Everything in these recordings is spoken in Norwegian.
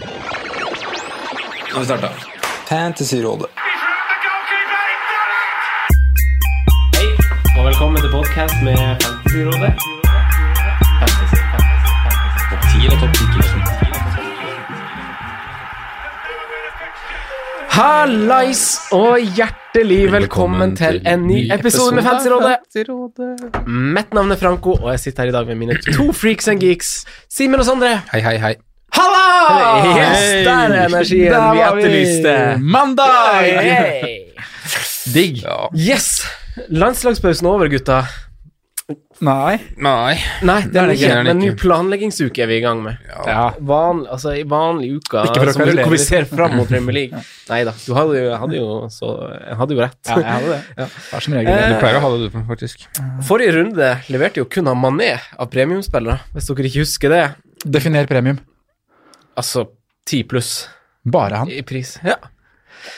Nå har vi starta. Fantasyrådet. Hei, og velkommen til podcast med Fantasyrådet. Fantasy, fantasy, fantasy. Topp 10 eller topp 10 Hallais og hjertelig velkommen til en ny episode med Fantasyrådet. Mitt navn er Franco, og jeg sitter her i dag med mine to freaks and geeks, Simen og Sondre. Hei, hei, hei. Halla! Yes, der er energien Der vi etterlyste. Mandag! Hey. Digg. Ja. Yes! Landslagspausen er over, gutta. Nei. Nei. Nei, det er det ikke, det men ny planleggingsuke er vi i gang med. Ja. Van, altså, I vanlig uke Ikke for å som vi- hvor vi ser fram mot Premier League. Nei da, du hadde jo, hadde jo, så, hadde jo rett. Ja, jeg hadde det. Det som regel Eh, Du pleier å ha det, du, faktisk. Forrige runde leverte jo kun av Mané av premiumspillere, hvis dere ikke husker det. Definer premium. Altså ti pluss Bare han. i pris. Ja,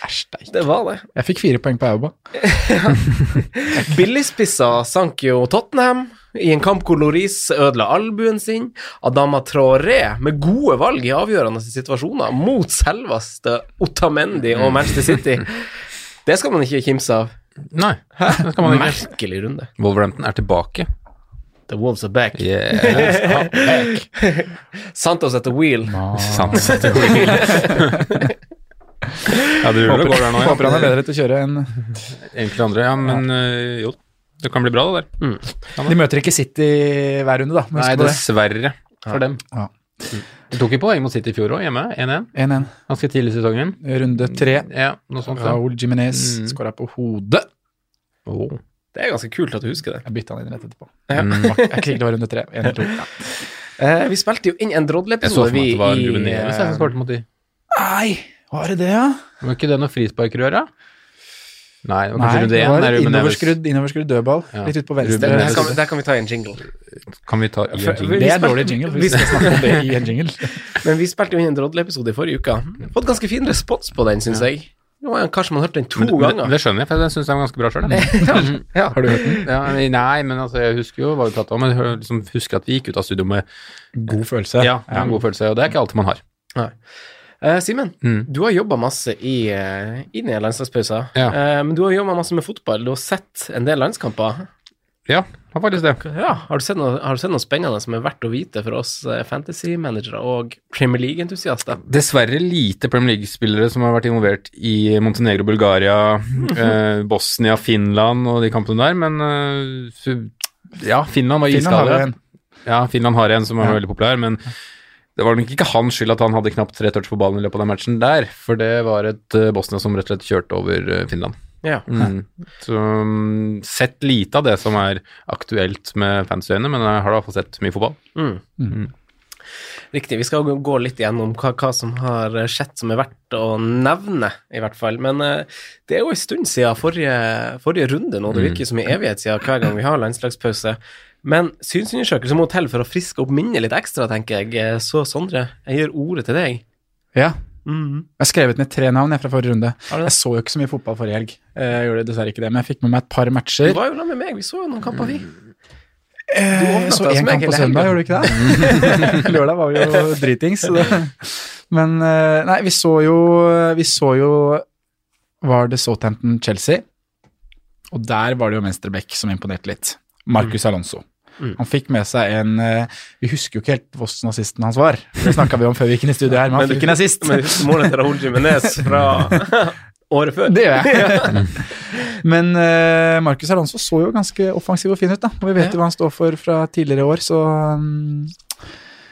Æsj, det det var det. Jeg fikk fire poeng på Auba. Billigspissa sank jo Tottenham i en kamp hvor Loris ødela albuen sin. Adama Traoré med gode valg i avgjørende situasjoner mot selveste Otamendi og Manchester City. Det skal man ikke kimse av. Nei, det skal man ikke. Merkelig runde. Wolverhampton er tilbake. The Wolves are back. Yeah. Santos at the wheel. Sant. ja, det håper, går der nå, Håper han er bedre til å kjøre enn enkelte andre, ja, men øh, jo. Det kan bli bra, det der. De møter ikke City hver runde, da. Nei, dessverre for dem. Ja. De tok jo poeng mot City i fjor òg, hjemme. 1-1. 1-1. Ganske tidlig i sesongen. Runde tre. Ja, noe sånt. Ja. Raúl Jimenez Mm. skåra på hodet. Oh. Det er ganske kult at du husker det. Jeg bytta han inn rett etterpå. Ja. Mm. Jeg klikket var runde tre. En to. Ja. Eh, vi spilte jo inn en drodleepisode, vi, at det var i de. Nei, var det det, ja? Var ikke det noe frisparkrør, da? Nei, det var kanskje Nei, Ruben Neves. innoverskrudd, innoverskrudd dødball. Ja. Litt ut på venstre. Der kan, der kan vi ta en jingle. Kan vi ta i en jingle? Det er dårlig jingle. Vi Vi skal snakke om det i en jingle. Men vi spilte jo inn en drodleepisode i forrige uke. Fått ganske fin respons på den, syns jeg. Kanskje man hørt den to Men det, ganger. det skjønner jeg, for jeg syns den var ganske bra sjøl. ja. Har du hørt den? Ja, nei, men altså, jeg husker jo hva vi pratet om. Men jeg liksom husker at vi gikk ut av studio med God følelse. ja, en god følelse, og det er ikke alltid man har. Eh, Simen, Mm. du har jobba masse i, uh, i den landslagspausen. Ja. Uh, men du har jobba masse med fotball. Du har sett en del landskamper. Ja, har faktisk det. Ja, Har du sett noe, har du sett noe spennende som er verdt å vite for oss eh, fantasy-managere og Premier League-entusiaster? Dessverre lite Premier League-spillere som har vært involvert i Montenegro, Bulgaria, eh, Bosnia, Finland og de kampene der, men eh, ja, Finland var Finland har iskalde. en. Ja, Finland har en som er Ja. veldig populær, men det var nok ikke hans skyld at han hadde knapt tre touch på ballen i løpet av den matchen der, for det var et eh, Bosnia som rett og slett kjørte over Finland. Ja. Mm. Så mm, sett lite av det som er aktuelt med fansyøyne, men jeg har i hvert fall sett mye fotball. Mm. Mm. Riktig. Vi skal gå- litt gjennom hva, hva som har skjedd som er verdt å nevne, i hvert fall. Men uh, det er jo en stund siden forrige, forrige runde nå. Det Mm. virker som en evighet siden hver gang vi har landslagspause. Men synsundersøkelse må til for å friske opp minnet litt ekstra, tenker jeg. Eh, Så Sondre, jeg gir ordet til deg. Ja. Mm. Jeg har skrevet ned tre navn jeg, fra forrige runde. Du? Jeg så jo ikke så mye fotball forrige helg. Eh, Jeg gjorde dessverre ikke det, men jeg fikk med meg et par matcher. Du var jo da med meg, vi så jo noen kamper, vi. Du overnatta så én kamp på søndag, gjorde du ikke det? Lørdag var jo dritings. Men eh, nei, vi så jo Vi så jo Var det Southampton-Chelsea? Og der var det jo venstreback som imponerte litt. Marcus Alonso. Mm. Han fikk med seg en eh, Vi husker jo ikke helt hvordan nazisten hans var. Det snakka vi om før vi gikk inn i studio her, men han Men- fikk en nazist. Men målet til Raúl Jimenez fra året før. Det gjør jeg. Men uh, Marcus Alonso så jo ganske offensiv og fin ut, da. Og vi vet jo hva han står for fra tidligere år, så um,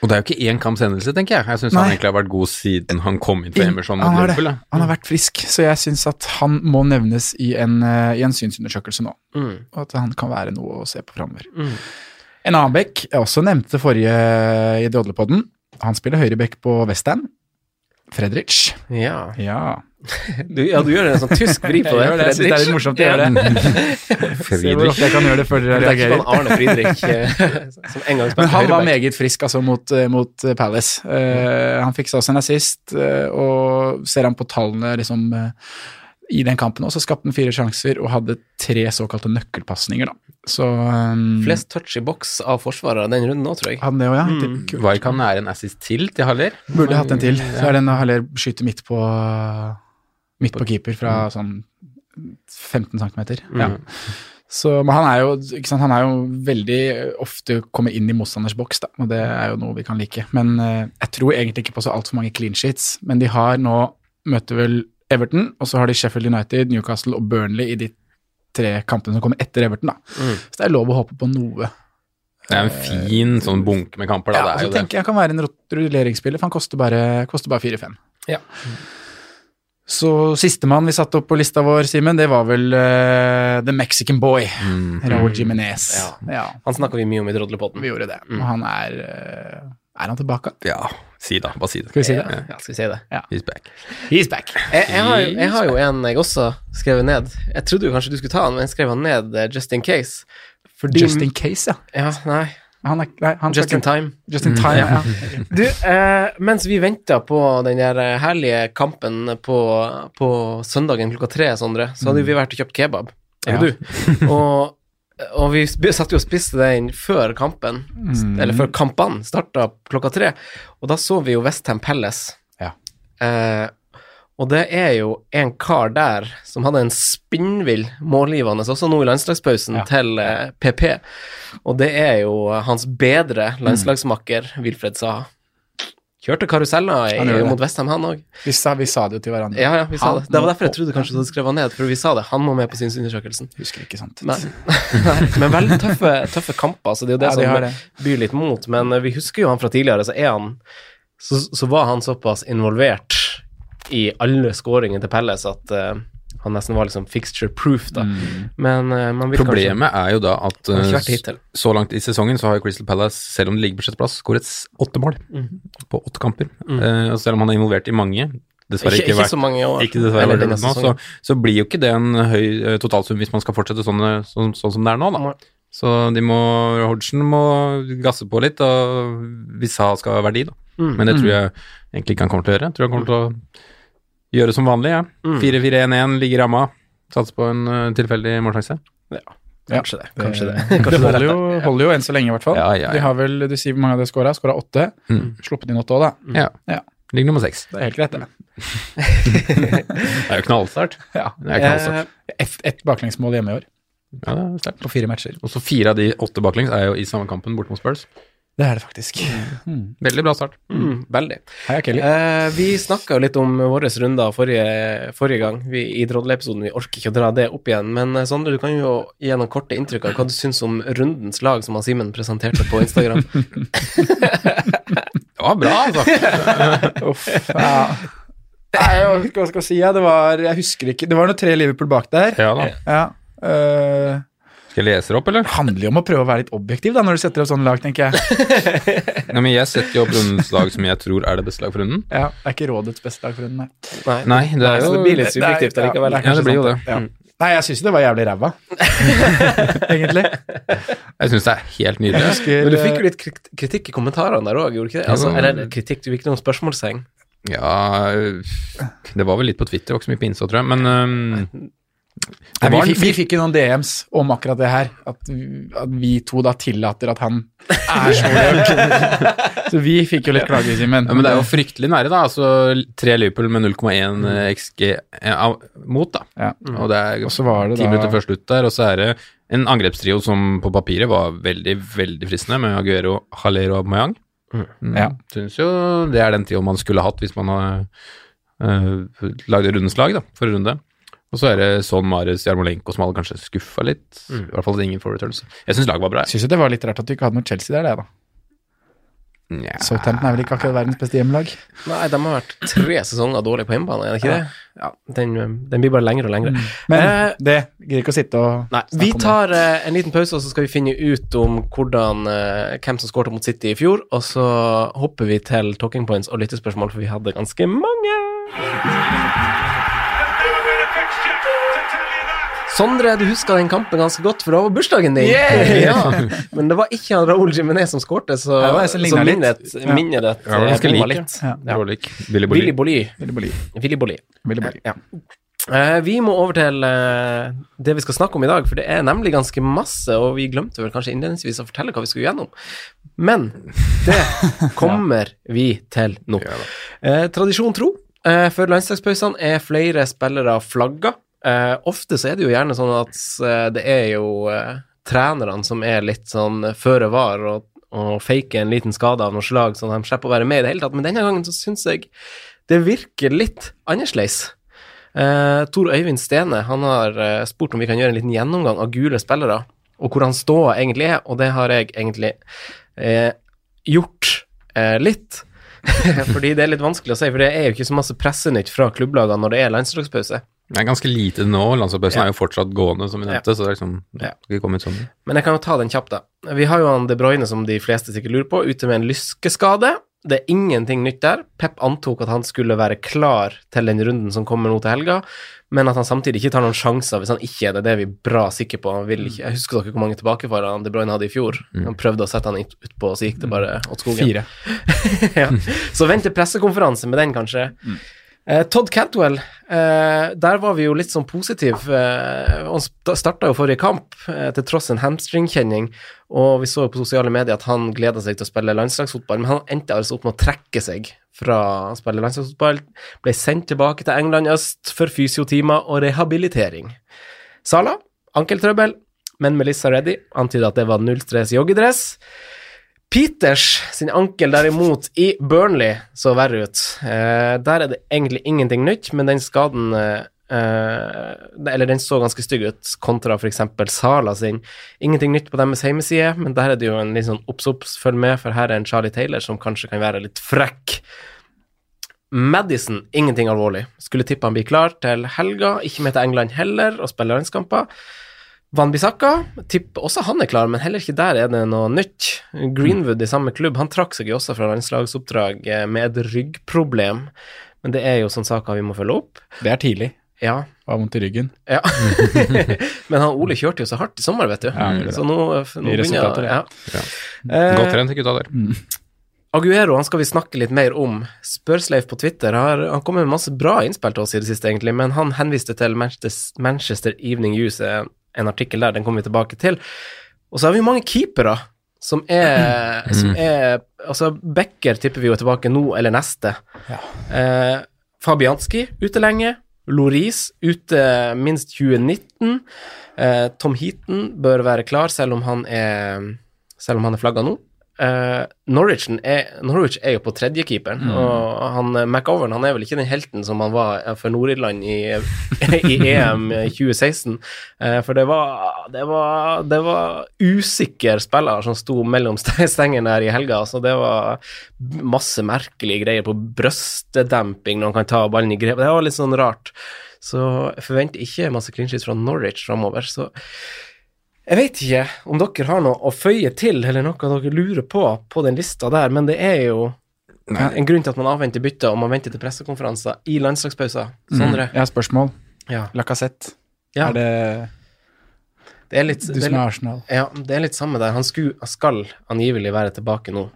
Og det er jo ikke én kamps hendelse, tenker jeg. Jeg syns han egentlig har vært god siden han kom inn for Emerson han har det. Han har vært frisk, så jeg syns at han må nevnes i en, eh, i en synsundersøkelse nå. Mm. Og at han kan være noe å se på framover. Mm. En annen bekk jeg også nevnte forrige i Dodlepodden. Han spiller høyreback på Westham. Fredrich. Ja. Ja. Du, ja, du gjør en sånn tysk vri på det. Jeg det. Jeg synes det er litt morsomt å gjøre det. Friedrich. jeg kan gjøre det før dere Det er ikke reagerer. sånn Arne Friedrich eh, som en gang Men han var meget frisk altså mot, eh, mot eh, Palace. Uh, han fiksa også en assist, uh, og ser han på tallene liksom eh, i den kampen også skapte han fire sjanser og hadde tre såkalte nøkkelpasninger, da. Så um, Flest touch i boks av forsvarere den runden òg, tror jeg. hadde det også, ja. Mm. Han nære en assist til til Haller? Burde hatt en til. Så er den Haller skyter midt på midt på keeper fra sånn 15 cm. Ja. Så, men han er jo ikke sant, han er jo veldig ofte kommer inn i motstanders boks, da, og det er jo noe vi kan like. Men eh, jeg tror egentlig ikke på så altfor mange clean sheets. Men de har nå møter vel Everton, og så har de Sheffield United, Newcastle og Burnley i de tre kampene som kommer etter Everton. da. Mm. Så det er lov å håpe på noe. Det er en fin sånn bunke med kamper, da. Ja, det er jo det. tenker jeg kan være en rulleringsspiller, for han koster bare, koster bare 4-5. Ja. Så sistemann vi satte opp på lista vår, Simen, det var vel uh, The Mexican Boy. Mm. Raúl Jiménez. Ja. Ja. Han snakka vi mye om i Drodlepotten. vi gjorde det. Mm. Og han er uh, Er han tilbake? Ja, si det. Bare si det. Skal vi si det? Ja, skal vi si det. He's back. He's back. Jeg, jeg, har, jeg har jo en jeg også skrevet ned. Jeg trodde jo kanskje du skulle ta han, men jeg skrev han ned eh, just in case. Fordi Just in case, ja. Ja, nei. Han er, nei, han Just in time. Just in time, ja. Du, eh, mens vi venta på den der eh, herlige kampen på, på søndagen klokka tre, Sondre, så hadde vi vært og kjøpt kebab. Ja. og du. Og, og vi satt jo og spiste den før kampen, Mm. eller før kampene starta klokka tre. Og da så vi jo Westham Palace. Ja. Eh, og det er jo en kar der som hadde en spinnvill målgivende, også nå i landslagspausen, Ja. til eh, PP. Og det er jo hans bedre landslagsmakker, Wilfred Saha. Kjørte karuseller i, mot Westham, han òg. Vi, vi sa det jo til hverandre. Ja, ja, vi sa Han det. Det var derfor jeg trodde kanskje du hadde skrevet ned, for vi sa det. Han må med på synsundersøkelsen. Husker ikke, sant. Nei. Nei, men veldig tøffe, tøffe kamper, så det er jo det Ja, de som byr litt mot. Men eh, vi husker jo han fra tidligere, så han Så, så var han såpass involvert i alle skåringene til Pelles at eh, han nesten var liksom fixture proof, da. Mm. Men uh, man vil Problemet er jo da at uh, så langt i sesongen så har jo Crystal Palace, selv om det ligger på sjetteplass, skåret åtte mål på åtte kamper. Eh, og selv om han er involvert i mange, dessverre ikke ikke, ikke, vært så mange år. ikke dessverre vært nå, så, så blir jo ikke det en høy totalsum hvis man skal fortsette sånn, eh, sånn, sånn som det er nå, da. Så de må, Hodgson må gasse på litt, og hvis han skal ha verdi, da. Mm. Men det tror jeg egentlig ikke han kommer til å gjøre. Jeg tror han kommer til å gjøre som vanlig, ja. Mm. 4-4-1-1, ligge i ramma, Satser på en uh, tilfeldig målsjanse. Kanskje det. Kanskje det. Det Kanskje det er holder jo, holder jo enn så lenge, i hvert fall. Ja, ja, ja. De har vel, Du sier hvor mange av de skåra? Skåra åtte. Mm. Sluppet inn åtte òg, da. Ja. Ja. Ligger nummer seks. Det er helt greit, det. Det er jo knallstart. Ja. Det er knallsterkt. Eh, Ett et baklengsmål hjemme i år, Ja, det er sterkt. på fire matcher. Og så fire av de åtte baklengs er jo i samme kampen bort mot Spurs. Det er det faktisk. Mm. Veldig bra start. mm, veldig. Hei, Kelly. Eh, vi snakka jo litt om våre runder forrige, forrige gang vi, i Drodle-episoden. Vi orker ikke å dra det opp igjen. Men eh, Sondre, du kan jo gi noen korte inntrykk av hva du syns om rundens lag som Simen presenterte på Instagram. Det var bra, altså. Uff, ja. Nei, vet ikke jeg si. Ja. Det var Jeg husker ikke Det var noe tre Liverpool bak der. Ja da. Ja. øh, Skal jeg lese det opp, eller? det handler jo om å prøve å være litt objektiv da, når du setter opp sånne lag, tenker jeg. Nei, men jeg setter jo opp rundens lag som jeg tror er det beste lag for runden. Ja, Det er ikke rådets beste lag for runden, nei. Nei, Nei, det er så jo det blir litt subjektivt allikevel. Ja, det blir jo det. Ja. Nei, jeg syns jo det var jævlig ræva, egentlig. Jeg syns det er helt nydelig. husker Men du fikk jo litt kritikk i kommentarene der òg, gjorde du ikke det? Altså, eller kritikk, du fikk noen spørsmålstegn. Ja Det var vel litt på Twitter, var ikke så mye på Insta, tror jeg. Men øhm, Nei, vi, fikk, vi fikk jo noen DMs om akkurat det her, at, at vi to da tillater at han er så hørt. så vi fikk jo litt klager, Simen. ja, men det er jo fryktelig nære, da. Altså tre Liverpool med 0,1 XG eh, mot, da. Ja. Og det er så var det ti da minutter før slutt der, og så er det en angrepstrio som på papiret var veldig, veldig fristende, med Aguero, Haller og Mayang. Mm. Ja. Syns jo det er den trioen man skulle hatt hvis man har uh, lagd rundens lag, da, for runde. Og så er det Son Marius Jarmolenko som hadde kanskje skuffa litt. I hvert fall ingen for returns. Jeg syns laget var bra. Jeg syns det var litt rart at du ikke hadde noe Chelsea der, det, da. Nja. Southampton er vel ikke akkurat verdens beste hjemmelag? Nei, de har vært tre sesonger dårlig på hjemmebane, er det ikke det? Ja, den, den blir bare lengre og lengre. Men Eh, det gidder ikke å sitte og Nei, vi tar eh, en liten pause, og så skal vi finne ut om hvordan, eh, hvem som skårte mot City i fjor. Og så hopper vi til talking points og lyttespørsmål, for vi hadde ganske mange. Sondre, du husker den kampen ganske godt, for da var bursdagen din. ja. Men det var ikke han Raoul Jiminez som skårte, så, Ja, det så minnet, Ja. minnet Ja, det var ganske bomma litt. Ja. Ja. Lik. Billy Bolly. Willy Bolly. Ja. Uh, vi må over til uh, det vi skal snakke om i dag, for det er nemlig ganske masse, og vi glemte vel kanskje innledningsvis å fortelle hva vi skulle gjennom. Men det kommer vi til nå. Uh, tradisjon tro, eh, før landslagspausene er flere spillere flagga. Eh, ofte så er det jo gjerne sånn at eh, det er jo eh, trenerne som er litt sånn føre var og, og faker en liten skade av noe slag, så de slipper å være med i det hele tatt. Men denne gangen så syns jeg det virker litt annerledes. Eh, Tor Øyvind Stene han har eh, spurt om vi kan gjøre en liten gjennomgang av gule spillere, og hvor han står egentlig er, og det har jeg egentlig eh, gjort litt. Fordi det er litt vanskelig å si, for det er jo ikke så masse pressenytt fra klubblagene når det er landslagspause. Det er ganske lite nå. Landslagspausen Ja. er jo fortsatt gående, som vi nevnte, så det er liksom Ja. ikke kommet sånn. Men jeg kan jo ta den kjapt, da. Vi har jo han De Bruyne, som de fleste sikkert lurer på, ute med en lyskeskade. Det er ingenting nytt der. Pep antok at han skulle være klar til den runden som kommer nå til helga, men at han samtidig ikke tar noen sjanser hvis han ikke er det. Det er vi bra sikre på. Han vil ikke, jeg husker dere hvor mange tilbakefarer han De Bruyne hadde i fjor. Han prøvde å sette han ut- utpå, og så gikk det bare åt skogen. Fire. ja. Så vent til pressekonferanse med den, kanskje. Eh, Todd Cantwell, eh, der var vi jo litt sånn positiv. Eh, han starta jo forrige kamp eh, til tross en hamstringkjenning, og vi så jo på sosiale medier at han gleda seg til å spille landslagsfotball, men han endte altså opp med å trekke seg fra å spille landslagsfotball. Ble sendt tilbake til England øst for fysiotimer og rehabilitering. Sala, ankeltrøbbel, men Melissa Reddy antyda at det var null stress joggedress. Peters sin ankel derimot i Burnley så verre ut. Eh, der er det egentlig ingenting nytt, men den skaden eh, eh, Eller den så ganske stygg ut, kontra f.eks. Sala sin. Ingenting nytt på deres hjemmeside, men der er det jo en litt sånn obs-obs, følg med, for her er en Charlie Taylor som kanskje kan være litt frekk. Madison, ingenting alvorlig. Skulle tippe han blir klar til helga, ikke med til England heller, og spiller landskamper. Van Bissaka, tipper også han er klar, men heller ikke der er det noe nytt. Greenwood i samme klubb, han trakk seg jo også fra landslagsoppdrag eh, med et ryggproblem, men det er jo sånne saker vi må følge opp. Det er tidlig. Ja, Har vondt i ryggen. ja. men han Ole kjørte jo så hardt i sommer, vet du. Ja, så nå, nå begynner ja. Ja. Eh, Godt trent, gutta der. Aguero han skal vi snakke litt mer om. Spørsleif på Twitter har han kommet med masse bra innspill til oss i det siste, egentlig, men han henviste til Manchester, Manchester Evening News, en, artikkel der, den kommer vi tilbake til. Og så har vi mange keepere som er, som er Altså, Becker tipper vi jo tilbake nå eller neste. Ja. Eh, Fabianski ute lenge. Loris ute minst 2019. Eh, Tom Heaton bør være klar, selv om han er Selv om han er flagga nå. Eh, Norwich, er, Norwich er jo på tredjekeeperen, og han, eh, McOwen han er vel ikke den helten som han var eh, for Nord-Irland i, i EM 2016. Uh, for det var, det var Det var usikker spiller som sto mellom stengene her i helga. Så det var masse merkelige greier på brøstdemping når han kan ta ballen i grep. Det var litt sånn rart. Så jeg forventer ikke masse clean sheets fra Norwich framover. Så jeg vet ikke om dere har noe å føye til, eller noe dere lurer på på den lista der, men det er jo Nei. en grunn til at man avventer bytter, og man venter til pressekonferanser i landslagspauser. Sondre? Jeg har spørsmål. Ja. Lacassette. ja. Er det Det er litt, du som er Arsenal? ja, det er litt samme der. Han skulle, skal angivelig være tilbake nå,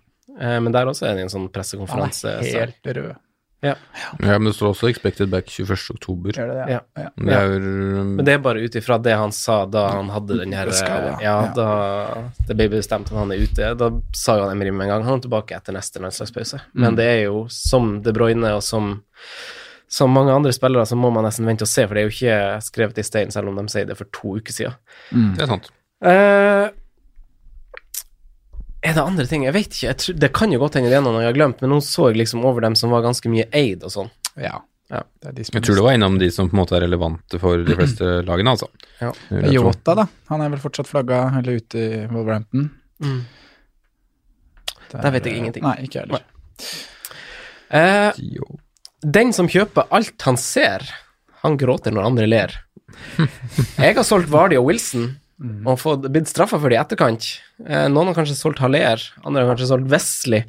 eh, men der også er det en sånn Han pressekonferanse. er helt rød. Ja, men det står også 'expected back 21. oktober'. Det det? Ja. ja. Det er Men det er bare ut ifra det han sa da han hadde den her Ja, ja. da det ble bestemt at han er ute. Da sa jo han Emry med en gang han er tilbake etter neste landslagspause. Mm. Men det er jo som De Bruyne og som som mange andre spillere, så må man nesten vente og se, for det er jo ikke skrevet i stein, selv om de sier det for to uker siden. Det er sant. Eh, er det andre ting? Jeg vet ikke. Jeg tror, det kan jo godt hende det er noen jeg har glemt, men nå så jeg liksom over dem som var ganske mye eid og sånn. Ja. Ja. Det er de som Jeg tror det var innom de som på en måte er relevante for de fleste lagene, altså. Ja. Yota, da. Han er vel fortsatt flagga eller ute i Wolverhampton. Der vet jeg ingenting. Nei, ikke jeg heller. Eh, Den som kjøper alt han ser, han gråter når andre ler. Jeg har solgt Vardy og Wilson og fått, blitt straffa for det i etterkant. Eh, noen har kanskje solgt Haller, andre har kanskje solgt Wesley.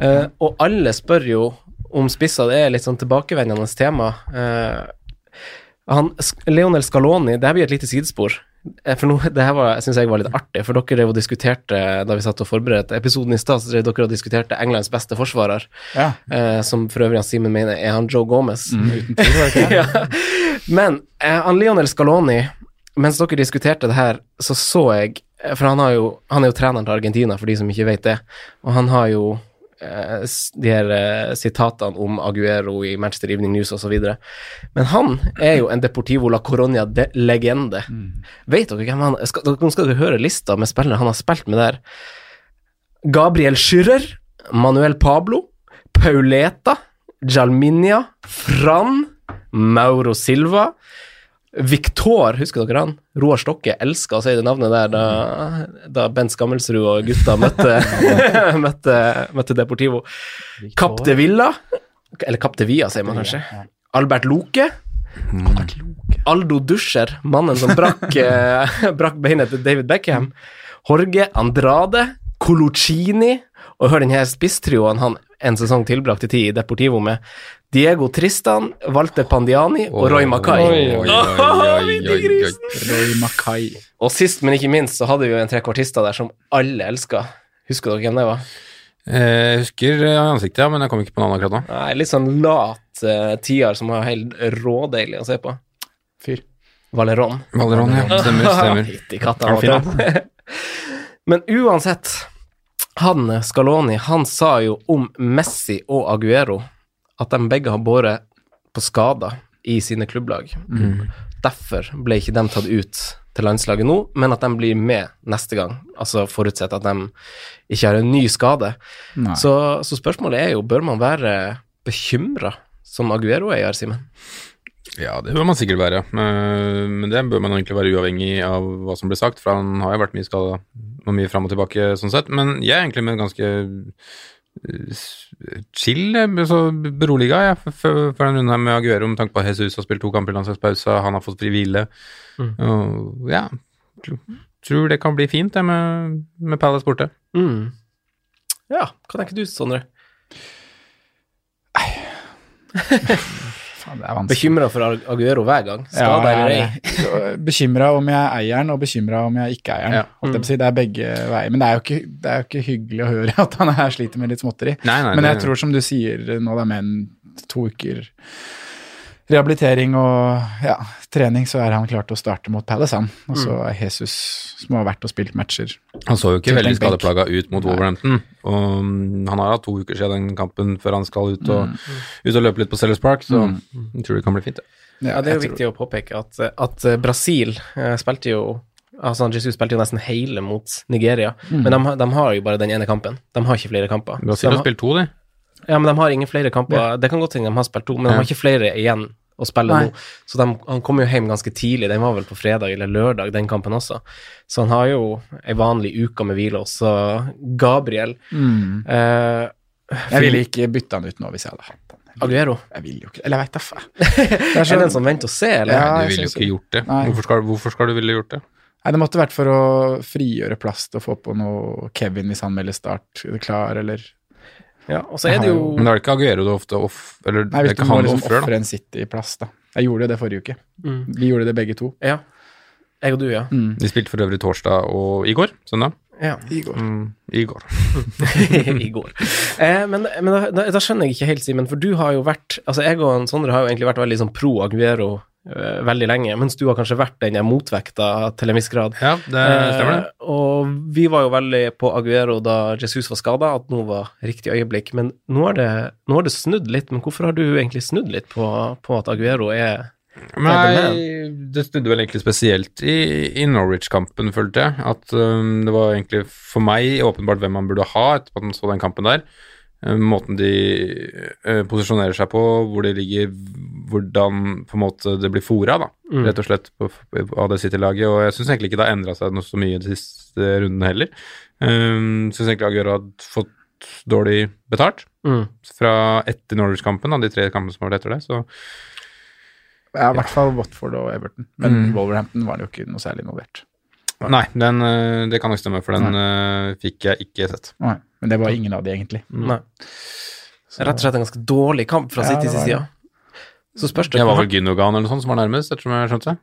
Eh, og alle spør jo om spisser, det er litt sånn tilbakevendende tema. Eh, han, Leonel Scaloni, det her blir et lite sidespor. Eh, For nå, det her var, synes jeg var litt artig, for dere drev og diskuterte da vi satt og forberedte episoden i stad, så drev dere og diskuterte Englands beste forsvarer, Ja, eh, som for øvrig han Simen mener er han Joe Gomez. uten tvil, ja. Men eh, han Lionel Scaloni, mens dere diskuterte det her, så så jeg For han, har jo, han er jo treneren til Argentina, for de som ikke vet det, og han har jo eh, de her eh, sitatene om Aguero i Manchester Evening News osv. Men han er jo en Deportivo la Coronia-legende. Vet dere hvem han skal, Nå skal dere høre lista med spillere han har spilt med der. Gabriel Schürrer, Manuel Pablo, Pauleta, Jalminia, Fran, Mauro Silva, Victor, husker dere han? Roar Stokke elska å si det navnet der da, da Bent Skammelsrud og gutta møtte, møtte, møtte Deportivo. Capte Villa, eller Capte Via, sier man kanskje. Albert Loke. Aldo Duscher, mannen som brakk, eh, brakk beinet til David Beckham. Jorge Andrade, Colucini, og hør denne spisstrioen han en sesong tilbrakte tid i Deportivo med. Diego Tristan, Walter Pandiani og Roy Mackay. Roy Mackay. Og sist, men ikke minst, så hadde vi jo en trekvartister der som alle elska. Husker dere hvem det var? Eh, Jeg husker eh, ansiktet, ja, men jeg kom ikke på navnet akkurat nå. Nei, litt sånn lat uh, tiar som var helt rådeilig å se på. Fyr. Valeron. Valeron, ja. Stemmer, stemmer. Fytti katta. Men uansett, han Scaloni, han sa jo om Messi og Aguero at de begge har båret på skader i sine klubblag. Derfor ble ikke de tatt ut til landslaget nå, men at de blir med neste gang. Altså forutsett at de ikke har en ny skade. Så, så spørsmålet er jo, bør man være bekymra som Aguero er, Simen? Ja, det bør man sikkert være, Eh, men det bør man egentlig være uavhengig av hva som blir sagt, for han har jo vært mye skada og mye fram og tilbake sånn sett. Men jeg er egentlig med ganske eh, chill, så beroliga jeg, for den runden her med Aguero, med tanke på at Jesus har spilt to kamper i landslagspause, han har fått fri hvile. Mm. Og ja, tr- tror det kan bli fint det med, med Palace borte. Mm. Ja, hva tenker du, Sondre? Det er. Bekymra for Ag- Aguero hver gang? Skada eller ei? Bekymra om jeg eier den, og bekymra om jeg ikke eier den. Ja. Å si. Det er begge veier. Men det er, jo ikke, det er jo ikke hyggelig å høre at han her sliter med litt småtteri. Nei, nei, Men jeg jeg tror, som du sier nå, da med en to uker rehabilitering og ja, trening, så er han klar til å starte mot Palace, han. Og så Mm. er Jesus, som har vært og spilt matcher Han så jo ikke veldig skadeplaga ut mot Wolverhampton. Og mm, han har hatt to uker siden den kampen før han skal ut og, ut og løpe litt på Sellers Park, så jeg tror det kan bli fint. det. Ja, det er jo viktig å påpeke at, at eh, Brasil eh, spilte jo Altså, Jesus spilte jo nesten hele mot Nigeria, men de, har- de har jo bare den ene kampen. De har ikke flere kamper. Brasil de har spilt to, de. Ja, men de har ingen flere kamper. Det kan godt hende de har spilt to, men de har ikke flere igjen å spille Nei. nå. Så de, han kom jo hjem ganske tidlig. Den var vel på fredag eller lørdag, den kampen også. Så han har jo ei vanlig uke med hvile også. Gabriel Mm. eh, Jeg ville ikke bytta han ut nå hvis jeg hadde hatt han. Aguero. Jeg vil jo ikke Eller jeg veit da faen. Det er sånn en som venter og ser, eller? Ja, du ville jo ikke gjort det. Hvorfor skal, hvorfor skal du ville gjort det? nei, det måtte vært for å frigjøre plass til å få på noe Kevin hvis han melder start klar, eller Ja, og så er det jo Men da er det ikke Aguero du ofte off... Eller Nei, hvis du må liksom offre ofre en City-plass, da. Jeg gjorde det forrige uke. mm, Vi gjorde det begge to. Ja. Jeg og du, ja. Mm. Vi spilte for øvrig torsdag og i går, søndag. Ja. I går. Mm, I går. I går. Eh, men men da, da, da skjønner jeg ikke helt, Simen, for du har jo vært Altså, jeg og Sondre har jo egentlig vært veldig sånn pro Aguero eh, veldig lenge, mens du har kanskje vært den der motvekta til en viss grad. Ja, det stemmer det. Eh, og vi var jo veldig på Aguero da Jesus var skada, at nå var riktig øyeblikk. Men nå har det, det snudd litt. Men hvorfor har du egentlig snudd litt på, på at Aguero er Nei, det snudde vel egentlig spesielt i, i Norwich-kampen, følte jeg. At um, det var egentlig for meg åpenbart hvem man burde ha etterpå at man så den kampen der. Um, måten de uh, posisjonerer seg på, hvor de ligger, hvordan på en måte det blir fora, da. Mm. Rett og slett på, av det City-laget. Og jeg syns egentlig ikke det har endra seg noe så mye de siste rundene heller. Um, syns egentlig Aguero har fått dårlig betalt mm. fra etter Norwich-kampen, de tre kampene som har vært etter det. Så i hvert fall Watford og Everton. Men Mm. Wolverhampton var jo ikke noe særlig involvert. Nei, den, eh, det kan nok stemme, for den Nei. fikk jeg ikke sett. Nei, men det var ingen av de, egentlig. Nei. Rett og slett en ganske dårlig kamp fra Ja, City det sin var side. Så spørs det Det var vel Gynogan eller noe sånt som var nærmest, ettersom jeg skjønte.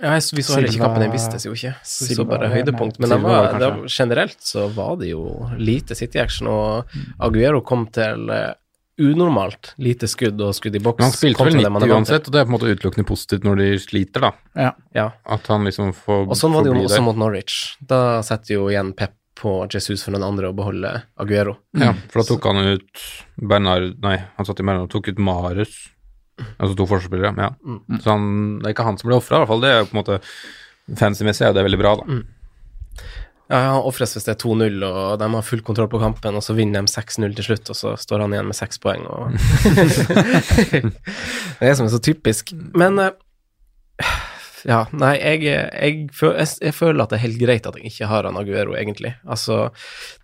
Ja, jeg, vi så heller ikke kampen, den vistes jo ikke. Så vi så bare høydepunkt. Men Silva var, det det var, generelt så var det jo lite City-action, og Aguero kom til eh, unormalt lite skudd og skudd i boks. Men han spilte vel 90 er vant til. uansett, og det er på en måte utelukkende positivt når de sliter, da. Ja. Ja. At han liksom får Og sånn var det jo også mot Norwich. Da setter jo igjen Pep på Jesus for den andre å beholde Aguero. Ja, for da tok han ut Bernard Nei, han satt i Bernard og tok ut Marius. Altså to forspillere, ja. Mm. Så han, det er ikke han som ble ofra, i hvert fall. Det er jo på en måte Fancy-messig er jo det veldig bra, da. Mm. Ja, han ofres hvis det er 2-0, og de har full kontroll på kampen, og så vinner de 6-0 til slutt, og så står han igjen med seks poeng, og Det er som er så typisk. Men eh, ja, nei, jeg, jeg, jeg, jeg føler at det er helt greit at jeg ikke har han Aguero, egentlig. Altså,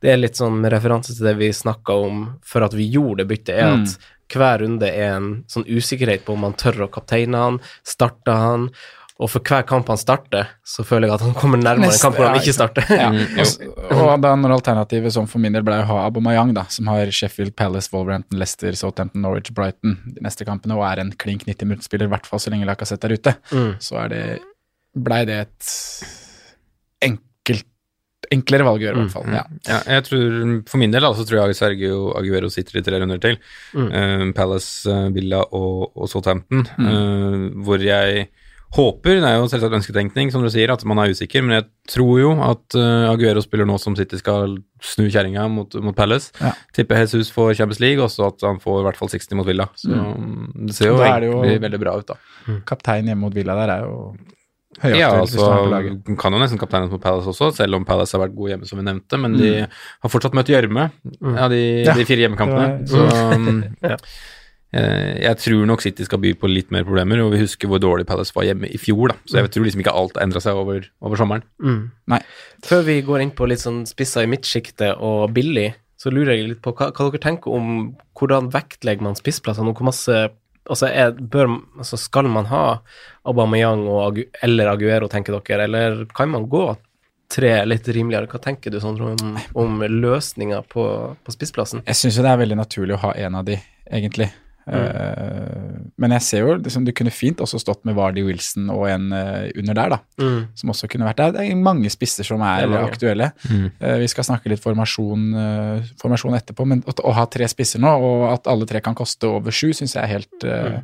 det er litt sånn med referanse til det vi snakka om før at vi gjorde det byttet, er at hver runde er en sånn usikkerhet på om man tør å kapteine han, starte han, og for hver kamp han starter, så føler jeg at han kommer nærmere en kamp hvor han ikke starter. Ja. Mm, Og, og da når alternativet som for min del ble å ha Aubameyang, da, som har Sheffield, Palace, Wolverhampton, Leicester, Southampton, Norwich, Brighton de neste kampene, og er en klink 90 minuttspiller, i hvert fall så lenge Lacassette er ute, Mm. så er det blei det et enkelt enklere valg å gjøre, i hvert fall. Ja. Ja, jeg tror, For min del da, så tror jeg Sergio Aguero sitter i tre runder til. Mm. Uh, Palace, eh, Villa og, og Southampton. Mm. eh, hvor jeg håper, det er jo selvsagt ønsketenkning, som du sier, at man er usikker, men jeg tror jo at uh, Aguero spiller nå som City skal snu kjerringa mot, mot Palace. Ja. Tipper Jesus får Champions League, og så at han får i hvert fall 60 mot Villa. Så det ser jo Da er det jo- egentlig veldig bra ut, da. Kaptein hjemme mot Villa der er jo høyaktuelt Ja, altså, kan jo nesten kapteinen mot Palace også, selv om Palace har vært gode hjemme, som vi nevnte. Men de har fortsatt møtt gjørme, ja, de, Mm. Ja, de fire hjemmekampene. Så um, Ja. eh, jeg tror nok City skal by på litt mer problemer, og vi husker hvor dårlig Palace var hjemme i fjor. da. Så jeg tror liksom ikke alt har endra seg over, over sommeren. Mm. Nei. Før vi går inn på litt sånn spisser i midtsjiktet og billig, så lurer jeg litt på hva, hva dere tenker om hvordan vektlegger man spissplassene, og hvor masse Altså, er, bør, altså skal man ha Aubameyang og Agu, eller Aguero, tenker dere, eller kan man gå tre litt rimeligere? Hva tenker du Sondre, om, om løsninger på, på spissplassen? Jeg syns jo det er veldig naturlig å ha en av de, egentlig. Eh, men jeg ser jo liksom, det kunne fint også stått med Vardy Wilson og en eh, under der, da. Mm. Som også kunne vært der. Det er mange spisser som er, er aktuelle. Mm. vi skal snakke litt formasjon, eh, formasjon etterpå, men å, å ha tre spisser nå, og at alle tre kan koste over sju, syns jeg er helt, eh,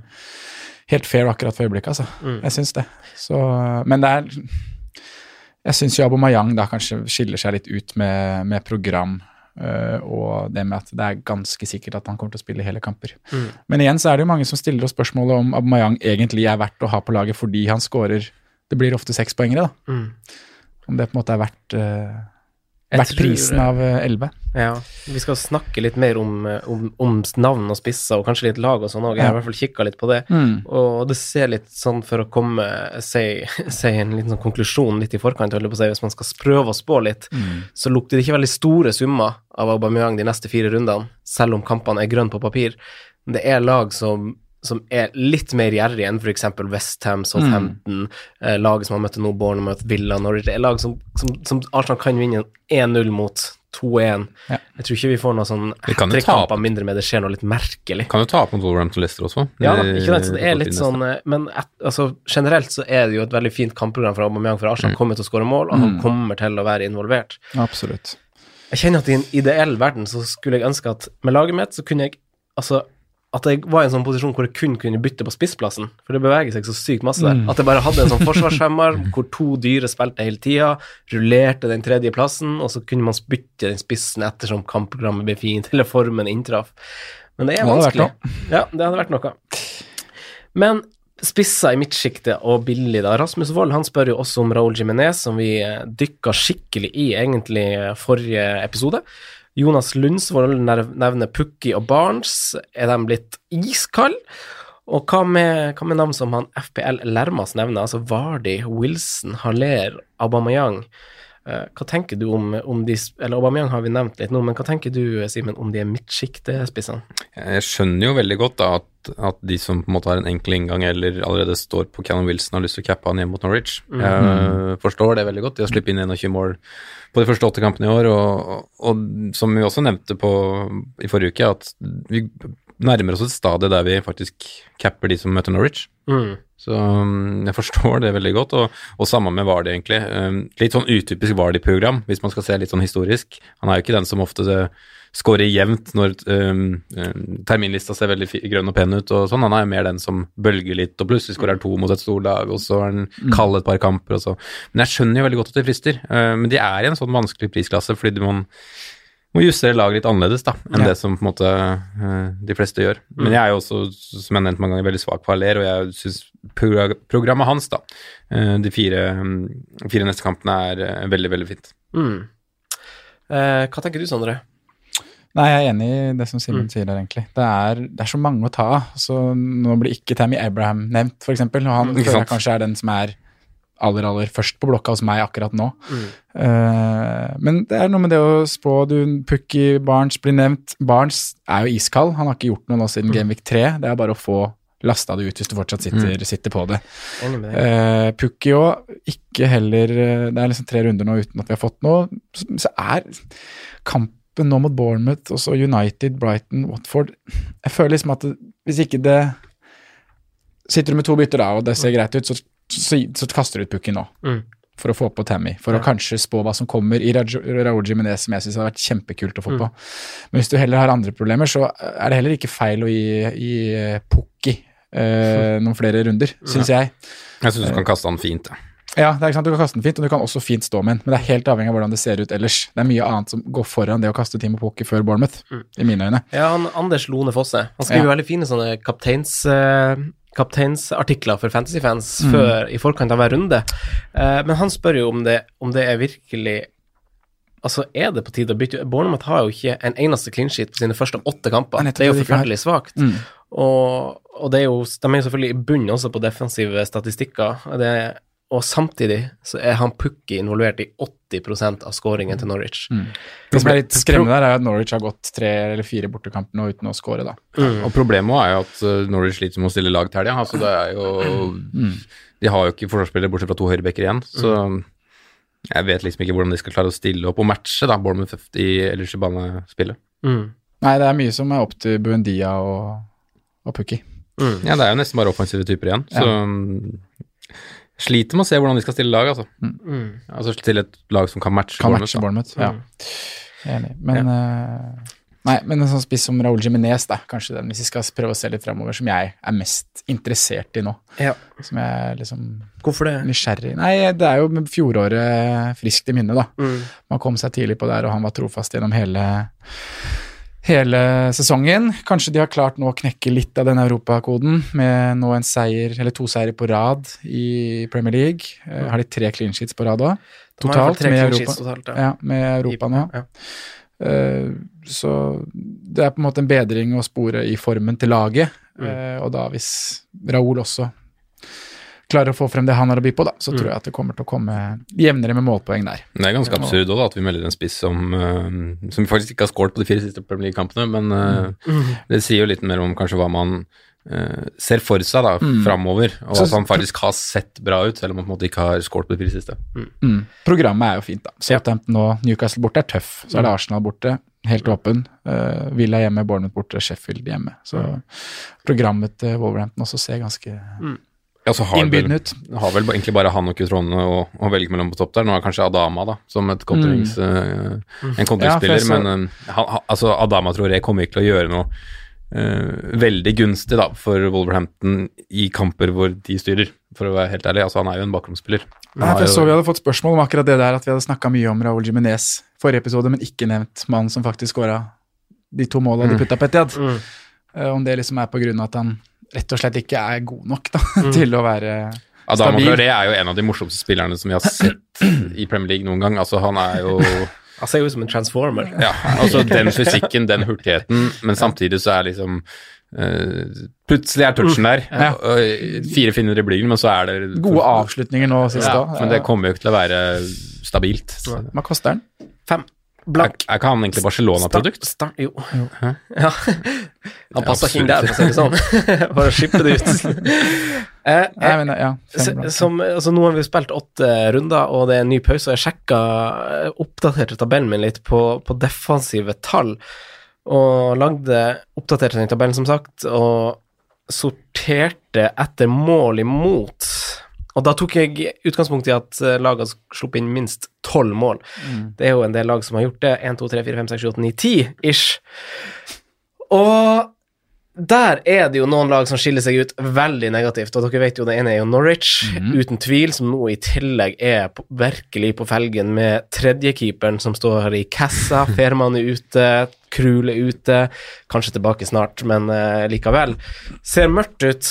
helt fair akkurat for øyeblikket, altså. Mm. Jeg syns det. Så, men det er Jeg syns jo Abomayang da kanskje skiller seg litt ut med, med program. Eh, og det med at det er ganske sikkert at han kommer til å spille hele kamper. Mm. Men igjen så er det jo mange som stiller oss spørsmålet om Aubameyang egentlig er verdt å ha på laget fordi han skårer Det blir ofte sekspoengere, da. Mm. Om det på en måte er verdt, tror- prisen av eh, elleve. Ja, vi skal snakke litt mer om, eh, om, om navn og spisser, og kanskje litt lag og sånn òg. Jeg har i hvert fall kikka litt på det. Og det ser litt sånn for å komme Si, si en liten sånn konklusjon litt i forkant, holdt jeg på å si, hvis man skal prøve å spå litt, så lukter det ikke veldig store summer av Aubameyang de neste fire rundene, selv om kampene er grønne på papir. Men det er lag som, som er litt mer gjerrig enn f.eks. Westham, Southampton, eh, laget som har møtt nå, Bournemouth, Villa, Norwich. Det er lag som, som, som Arsenal kan vinne 1-0 mot 2-1. Ja. Jeg tror ikke vi får noe sånn hattrick-kamper tape. mindre med det skjer noe litt merkelig. Kan jo ta opp mot Wolverhampton Leicester også. Ja, da, ikke sant, så det er litt sånn eh, Men et, altså, generelt så er det jo et veldig fint kampprogram for Aubameyang, for Arsenal kommer til å skåre mål, og han kommer til å være involvert. Absolutt. Jeg kjenner at i en ideell verden så skulle jeg ønske at med laget mitt så kunne jeg Altså at jeg var i en sånn posisjon hvor jeg kun kunne bytte på spissplassen, for det beveger seg så sykt masse der. At jeg bare hadde en sånn forsvarsfemmer hvor to dyre spilte hele tida, rullerte den tredje plassen, og så kunne man bytte den spissen ettersom kampprogrammet ble fint, eller formen inntraff. Men det er Det vanskelig. Ja, det hadde vært noe. Men spisser i midtsjiktet og billig, da. Rasmus Wold han spør jo også om Raúl Jiménez, som vi eh, dykka skikkelig i egentlig forrige episode. Jonas Lundsvold nevner Pukki og Barnes. Er de blitt iskalde? Og hva med, hva med navn som han FPL Lermas nevner, altså Vardi, Wilson, Haller, Aubameyang? Eh, hva tenker du om, om de Eller Aubameyang har vi nevnt litt nå, men hva tenker du, Simen, om de midtsjiktespissene? Jeg skjønner jo veldig godt da at, at de som på en måte har en enkel inngang eller allerede står på Cannon Wilson har lyst til å cappe han hjemme mot Norwich. Jeg forstår det veldig godt. De har sluppet inn 21 mål på de første åtte kampene i år, og, og, og som vi også nevnte på, i forrige uke, at vi nærmer oss et stadie der vi faktisk capper de som møter Norwich. Mm. Så um, jeg forstår det veldig godt, og, og samme med Vardi, egentlig. Um, litt sånn utypisk Vardi-program, hvis man skal se litt sånn historisk. Han er jo ikke den som ofte skårer scorer jevnt når um, um, terminlista ser veldig grønn og pen ut og sånn. Han er jo mer den som bølger litt, og plutselig skårer to mot et storlag, og så er han kald et par kamper, og så Men jeg skjønner jo veldig godt at det frister. Uh, men de er i en sånn vanskelig prisklasse, fordi du må justere laget litt annerledes da, enn Ja. det som på en måte eh, de fleste gjør. Men jeg er jo også, som jeg nevnte mange ganger, veldig svak på Haller, og jeg syns programmet hans, da, eh, de fire, mm, fire neste kampene, er eh, veldig, veldig fint. Mm. Eh, hva tenker du, Sondre? Nei, jeg er enig i det som Simen sier der, egentlig. Det er, det er så mange å ta av. Så nå blir ikke Tammy Abraham nevnt, eksempel, og han Mm, føler jeg kanskje er den som er aller, aller først på blokka hos meg akkurat nå. Mm. Uh, men det er noe med det å spå du, Pukki Barnes blir nevnt. Barnes er jo iskald. Han har ikke gjort noe nå siden Genvik 3. Det er bare å få lasta det ut hvis du fortsatt sitter, sitter på det. Uh, Pukki òg, ikke heller eh, Det er liksom tre runder nå uten at vi har fått noe. Så, er kampen nå mot Bournemouth, og så United, Brighton, Watford Jeg føler liksom at det, hvis ikke det Sitter du med to bytter da, og det ser greit ut, så, så, så kaster du ut Pukki nå. Mm. For å få på Tammy, for å kanskje spå hva som kommer i Raúl Jimenez, som jeg syns har vært kjempekult å få på. Men hvis du heller har andre problemer, så er det heller ikke feil å gi, gi eh, Pukki eh, noen flere runder, syns jeg. Jeg syns du kan kaste han fint. Ja. Ja, det er ikke sant, du kan kaste den fint, og du kan også fint stå med den, men det er helt avhengig av hvordan det ser ut ellers. Det er mye annet som går foran det å kaste Timo Pukki før Bournemouth, i mine øyne. Ja, han, Anders Lone Fosse. Han skriver Ja. veldig fine sånne kapteins... eh, kapteinsartikler for fantasyfans Mm. før i forkant av hver runde. Uh, men han spør jo om det, om det er virkelig Altså, er det på tide å bytte Bournemouth har jo ikke en eneste clean sheet på sine første åtte kamper. Det er er jo forferdelig svakt. Mm. Og, og er jo, de er jo selvfølgelig i bunnen også på defensive statistikker. Det Det, og samtidig så er han Pukki involvert i 80% av scoringen til Norwich. Det som er litt skremmende der, er at Norwich har gått tre eller fire bortekamper nå uten å score, da. Og problemet er jo at uh, Norwich sliter med å stille lag til helga. Altså, det er jo De har jo ikke forsvarsspillere bortsett fra to høyrebacker igjen, så jeg vet liksom ikke hvordan de skal klare å stille opp og matche da, Bournemouth i ellers i banespillet. Mm. Nei, det er mye som er opp til Buendia og, og Pukki. Mm. Ja, det er jo nesten bare offensive typer igjen, så um, sliter med å se hvordan de skal stille lag, altså. Mm. Altså stille et lag som kan matche Kan Bournemouth, matche. Bournemouth. Ja. Jeg er Enig. Men eh, Nei, men en sånn spiss som Raúl Jiminez, da, kanskje den, hvis vi skal prøve å se litt framover, som jeg er mest interessert i nå. Ja. Som jeg liksom Hvorfor det? nysgjerrig Nei, det er jo med fjoråret friskt i minne, da. Mm. Man kom seg tidlig på der, og han var trofast gjennom hele, hele sesongen. Kanskje de har klart nå å knekke litt av den europakoden med nå en seier, eller to seire på rad i Premier League. Eh, har de tre clean sheets på rad òg? Totalt med Europa. totalt, ja. Ja, med Europa nå. Ja. Eh, så det er på en måte en bedring å spore i formen til laget. Mm. Eh, og da hvis Raoul også klarer å få frem det han har å by på, da, så Mm. tror jeg at det kommer til å komme jevnere med målpoeng der. Det er ganske absurd da, at vi melder en spiss som, uh, som faktisk ikke har skåret på de fire siste Premier League-kampene, men uh, Mm. det sier jo litt mer om kanskje hva man uh, ser for seg da, Mm. framover, og at han faktisk har sett bra ut, selv om han på en måte ikke har skåret på de fire siste. Mm. Programmet er jo fint, da. Southampton og Newcastle borte er tøff. Så er det Arsenal borte, helt åpen. Uh, Villa hjemme, Bournemouth borte, Sheffield hjemme. Så programmet til Wolverhampton også ser ganske Ja, så har vel, har vel egentlig bare han og Kutrone å, å velge mellom på topp der. Nå er kanskje Adama da, som et kontrings, uh, en kontringsspiller, Mm. Ja, men uh, han, altså Adama tror jeg kommer ikke til å gjøre noe uh, veldig gunstig da, for Wolverhampton i kamper hvor de styrer, for å være helt ærlig. Altså, han er jo en bakromsspiller. Nei, for jeg så Vi hadde fått spørsmål om akkurat det der, at vi hadde snakka mye om Raúl Jiminez forrige episode, men ikke nevnt mannen som faktisk skåra de to måla de putta på Etiad. Mm. Eh, om det liksom er på grunn av at han rett og slett ikke er god nok da, til å være Adama stabil. Traoré er jo en av de morsomste spillerne som vi har sett i Premier League noen gang. Altså, han er jo Han ser jo ut som en transformer. Ja, altså den fysikken, den hurtigheten, men samtidig så er liksom uh, Plutselig er touchen der. Ja. og Fire i driblinger, men så er det gode avslutninger nå sist ja. Men det kommer jo ikke til å være stabilt. Hva koster den? Fem. Blank. er ikke han egentlig Barcelona-produkt? Start, jo. Ja. Han passer ikke inn der, for å si det sånn. Bare skippe det ut. Eh, Nei, eh, men, ja. Som, altså nå har vi spilt åtte runder, og det er en ny pause. og Jeg sjekka, eh, oppdaterte tabellen min litt på, på defensive tall, og lagde oppdaterte den tabellen, som sagt, og sorterte etter mål imot. Og da tok jeg utgangspunkt i at lagene laget har sluppet inn minst tolv mål. Det er jo en del lag som har gjort det. 1, 2, 3, 4, 5, 6, 7, 8, 9, 10 ish. Og der er det jo noen lag som skiller seg ut veldig negativt, og dere vet jo det ene er jo Norwich, uten tvil, som nå i tillegg er på, virkelig på felgen med tredjekeeperen som står i kassa, Ferman er ute, Krul er ute, kanskje tilbake snart, men uh, likevel. Ser mørkt ut.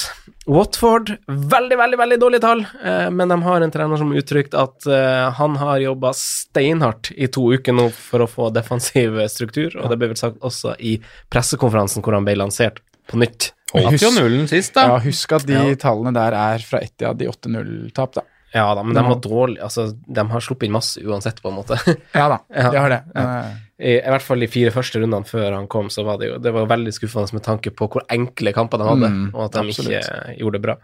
Watford, veldig, veldig veldig dårlige tall, eh, men de har en trener som har uttrykt at eh, han har jobba steinhardt i to uker nå for å få defensiv struktur, og det ble vel sagt også i pressekonferansen hvor han ble lansert på nytt. Holdt jo nullen sist, da. Ja, husk at de Ja. tallene der er fra Etiad i 8-0-tap, da. Ja da, men de har dårlig altså, de har sluppet inn masse uansett, på en måte. Ja da, Ja. de har det. Ja. I, I hvert fall de fire første rundene før han kom, så var det jo det var veldig skuffende med tanke på hvor enkle kamper de hadde, Mm, og at de absolutt. ikke gjorde det bra.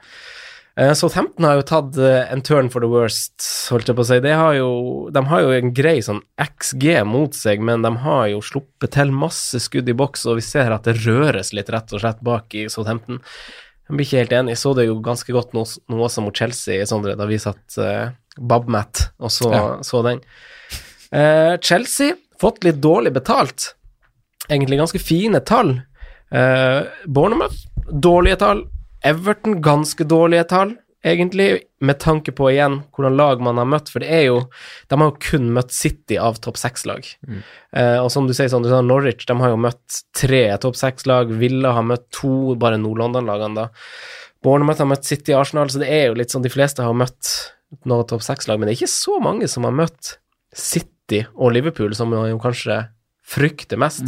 Så Southampton har jo tatt eh, en turn for the worst, holdt jeg på å si. Har jo, de har jo en grei sånn XG mot seg, men de har jo sluppet til masse skudd i boks, og vi ser at det røres litt rett og slett bak i Southampton. Jeg blir ikke helt enig. Jeg så det jo ganske godt nå, nå også mot Chelsea, Sondre, da vi satt uh, Babmat og så, Ja. så den. Uh, Chelsea, fått litt dårlig betalt. Egentlig ganske fine tall. Uh, Bournemouth, dårlige tall. Everton, ganske dårlige tall, egentlig, med tanke på igjen hvordan lag man har møtt, for det er jo De har jo kun møtt City av topp seks-lag. Eh, og som du sier, sånn, du sa Norwich, de har jo møtt tre topp seks-lag. Villa har møtt to, bare Nord-London-lagene, da. Bournemouth har møtt City Arsenal, så det er jo litt sånn de fleste har møtt noen topp seks-lag, men det er ikke så mange som har møtt City og Liverpool, som man jo kanskje frykter mest.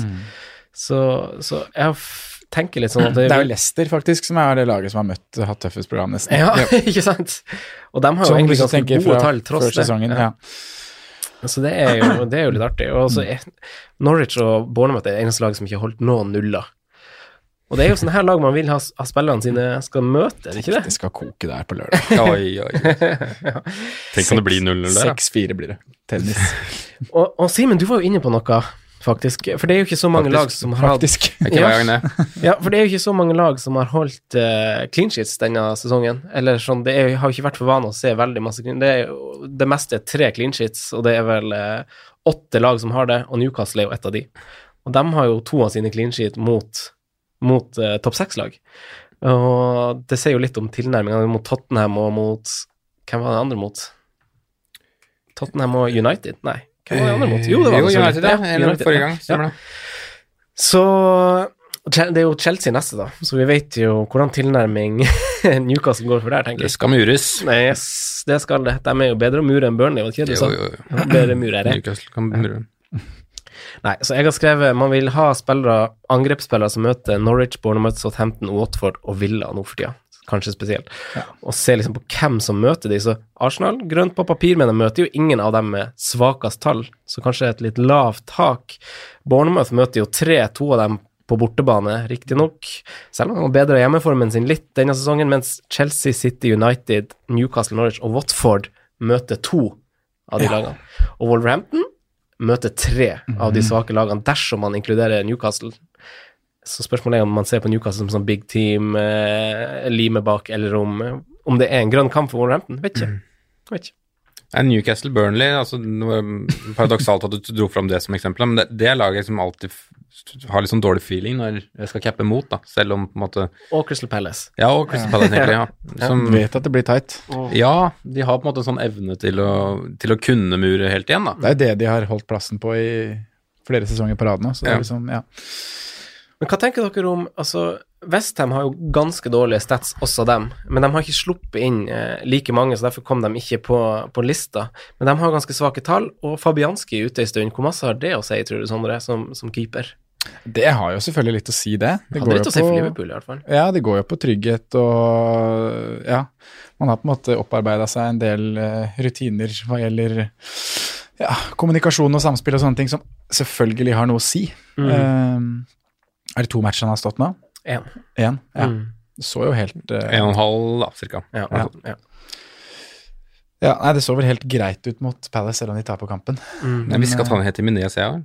Så, så jeg f- tenker litt sånn at Det er jo Leicester, faktisk, som er det laget som har møtt hatt tøffest program, nesten. Ja, ikke sant? Og de har jo egentlig ganske gode fra tall tross det. sesongen. Ja. Så det er jo, det er jo litt artig. Og så er Norwich og Bournemouth er det eneste laget som ikke har holdt noen nuller. Og det er jo sånne her lag man vil ha, ha spillerne sine skal møte, er det ikke det? Det skal koke der på lørdag. Oi, oi. Tenk om det blir 0-0 der, da. 6-4 blir det. Tennis, Og, og Simen, du var jo inne på noe, faktisk. For det er jo ikke så mange lag som har hatt faktisk. Er Ja. Ja, for det er jo ikke så mange lag som har holdt uh, clean sheets denne sesongen. Eller sånn, det er, har jo ikke vært for vane å se veldig masse clean Det, er jo, det meste er tre clean sheets, og det er vel uh, åtte lag som har det, og Newcastle er jo et av de. Og de har jo to av sine clean sheet mot, mot uh, topp seks-lag. Og det sier jo litt om tilnærminga mot Tottenham og mot Hvem var det andre mot? Tottenham og United? Nei. Hvem var det andre mot? Jo, det var Jo, det, ja. United, forrige gang. Stemmer det. Så det er jo Chelsea neste, da, så vi vet jo hvordan tilnærming Newcastle går for der, tenker Det jeg. skal mures. Nei, yes, det skal det. De er jo bedre å mure enn Burnley, var det ikke det du sa? jo, jo. jo. Bedre murere. Newcastle kan mure. Nei, så jeg har skrevet man vil ha spillere, angrepsspillere som møter Norwich, Bournemouth, Southampton, Watford og Villa nå for tida. Kanskje spesielt. Og se liksom på hvem som møter de. Så Arsenal, grønt på papir, men de møter jo ingen av dem med svakest tall, så kanskje et litt lavt tak. Bournemouth møter jo tre, to av dem på bortebane, riktignok. Selv om de har bedra hjemmeformen sin litt denne sesongen, mens Chelsea, City, United, Newcastle, Norwich og Watford møter to av de lagene. Og Wolverhampton møter tre av de svake lagene dersom man inkluderer Newcastle. Så spørsmålet er om man ser på Newcastle som sånn big team, eh, lime bak, eller om, om det er en grønn kamp for Wolverhampton. Vet ikke. Vet ikke. Nei, Newcastle Burnley, altså paradoksalt at du dro fram det som eksempel, men det, det er laget som alltid har litt sånn dårlig feeling når jeg skal cappe mot, da, selv om på en måte Og Crystal Palace. Ja, og Crystal Palace, egentlig, ja. Som, jeg vet at det blir tight. ja, de har på en måte en sånn evne til å, til å kunne mure helt igjen, da. Det er jo det de har holdt plassen på i flere sesonger på rad nå. Så det Ja. er liksom, ja. Men hva tenker dere om altså, Westham har jo ganske dårlige stats, også dem, men de har ikke sluppet inn eh, like mange, så derfor kom de ikke på, på lista. Men de har ganske svake tall, og Fabianski er ute en stund. Hvor masse har det å si, tror du, Sondre, som, som keeper? Det har jo selvfølgelig litt å si, det. det går si på- Liverpool, i hvert fall. Ja, det går jo på trygghet og Ja. Man har på en måte opparbeida seg en del uh, rutiner hva gjelder ja, kommunikasjon og samspill og sånne ting som selvfølgelig har noe å si. Mm. Eh, er det to matcher han har stått nå? En. Én? Ja. Mm. Det så jo helt uh, En og en halv, da, cirka. Ja, Ja. ja. Ja, nei, det så vel helt greit ut mot Palace, selv om de taper kampen. Mm. Jeg visste ikke at han heter Jimenez, jeg òg.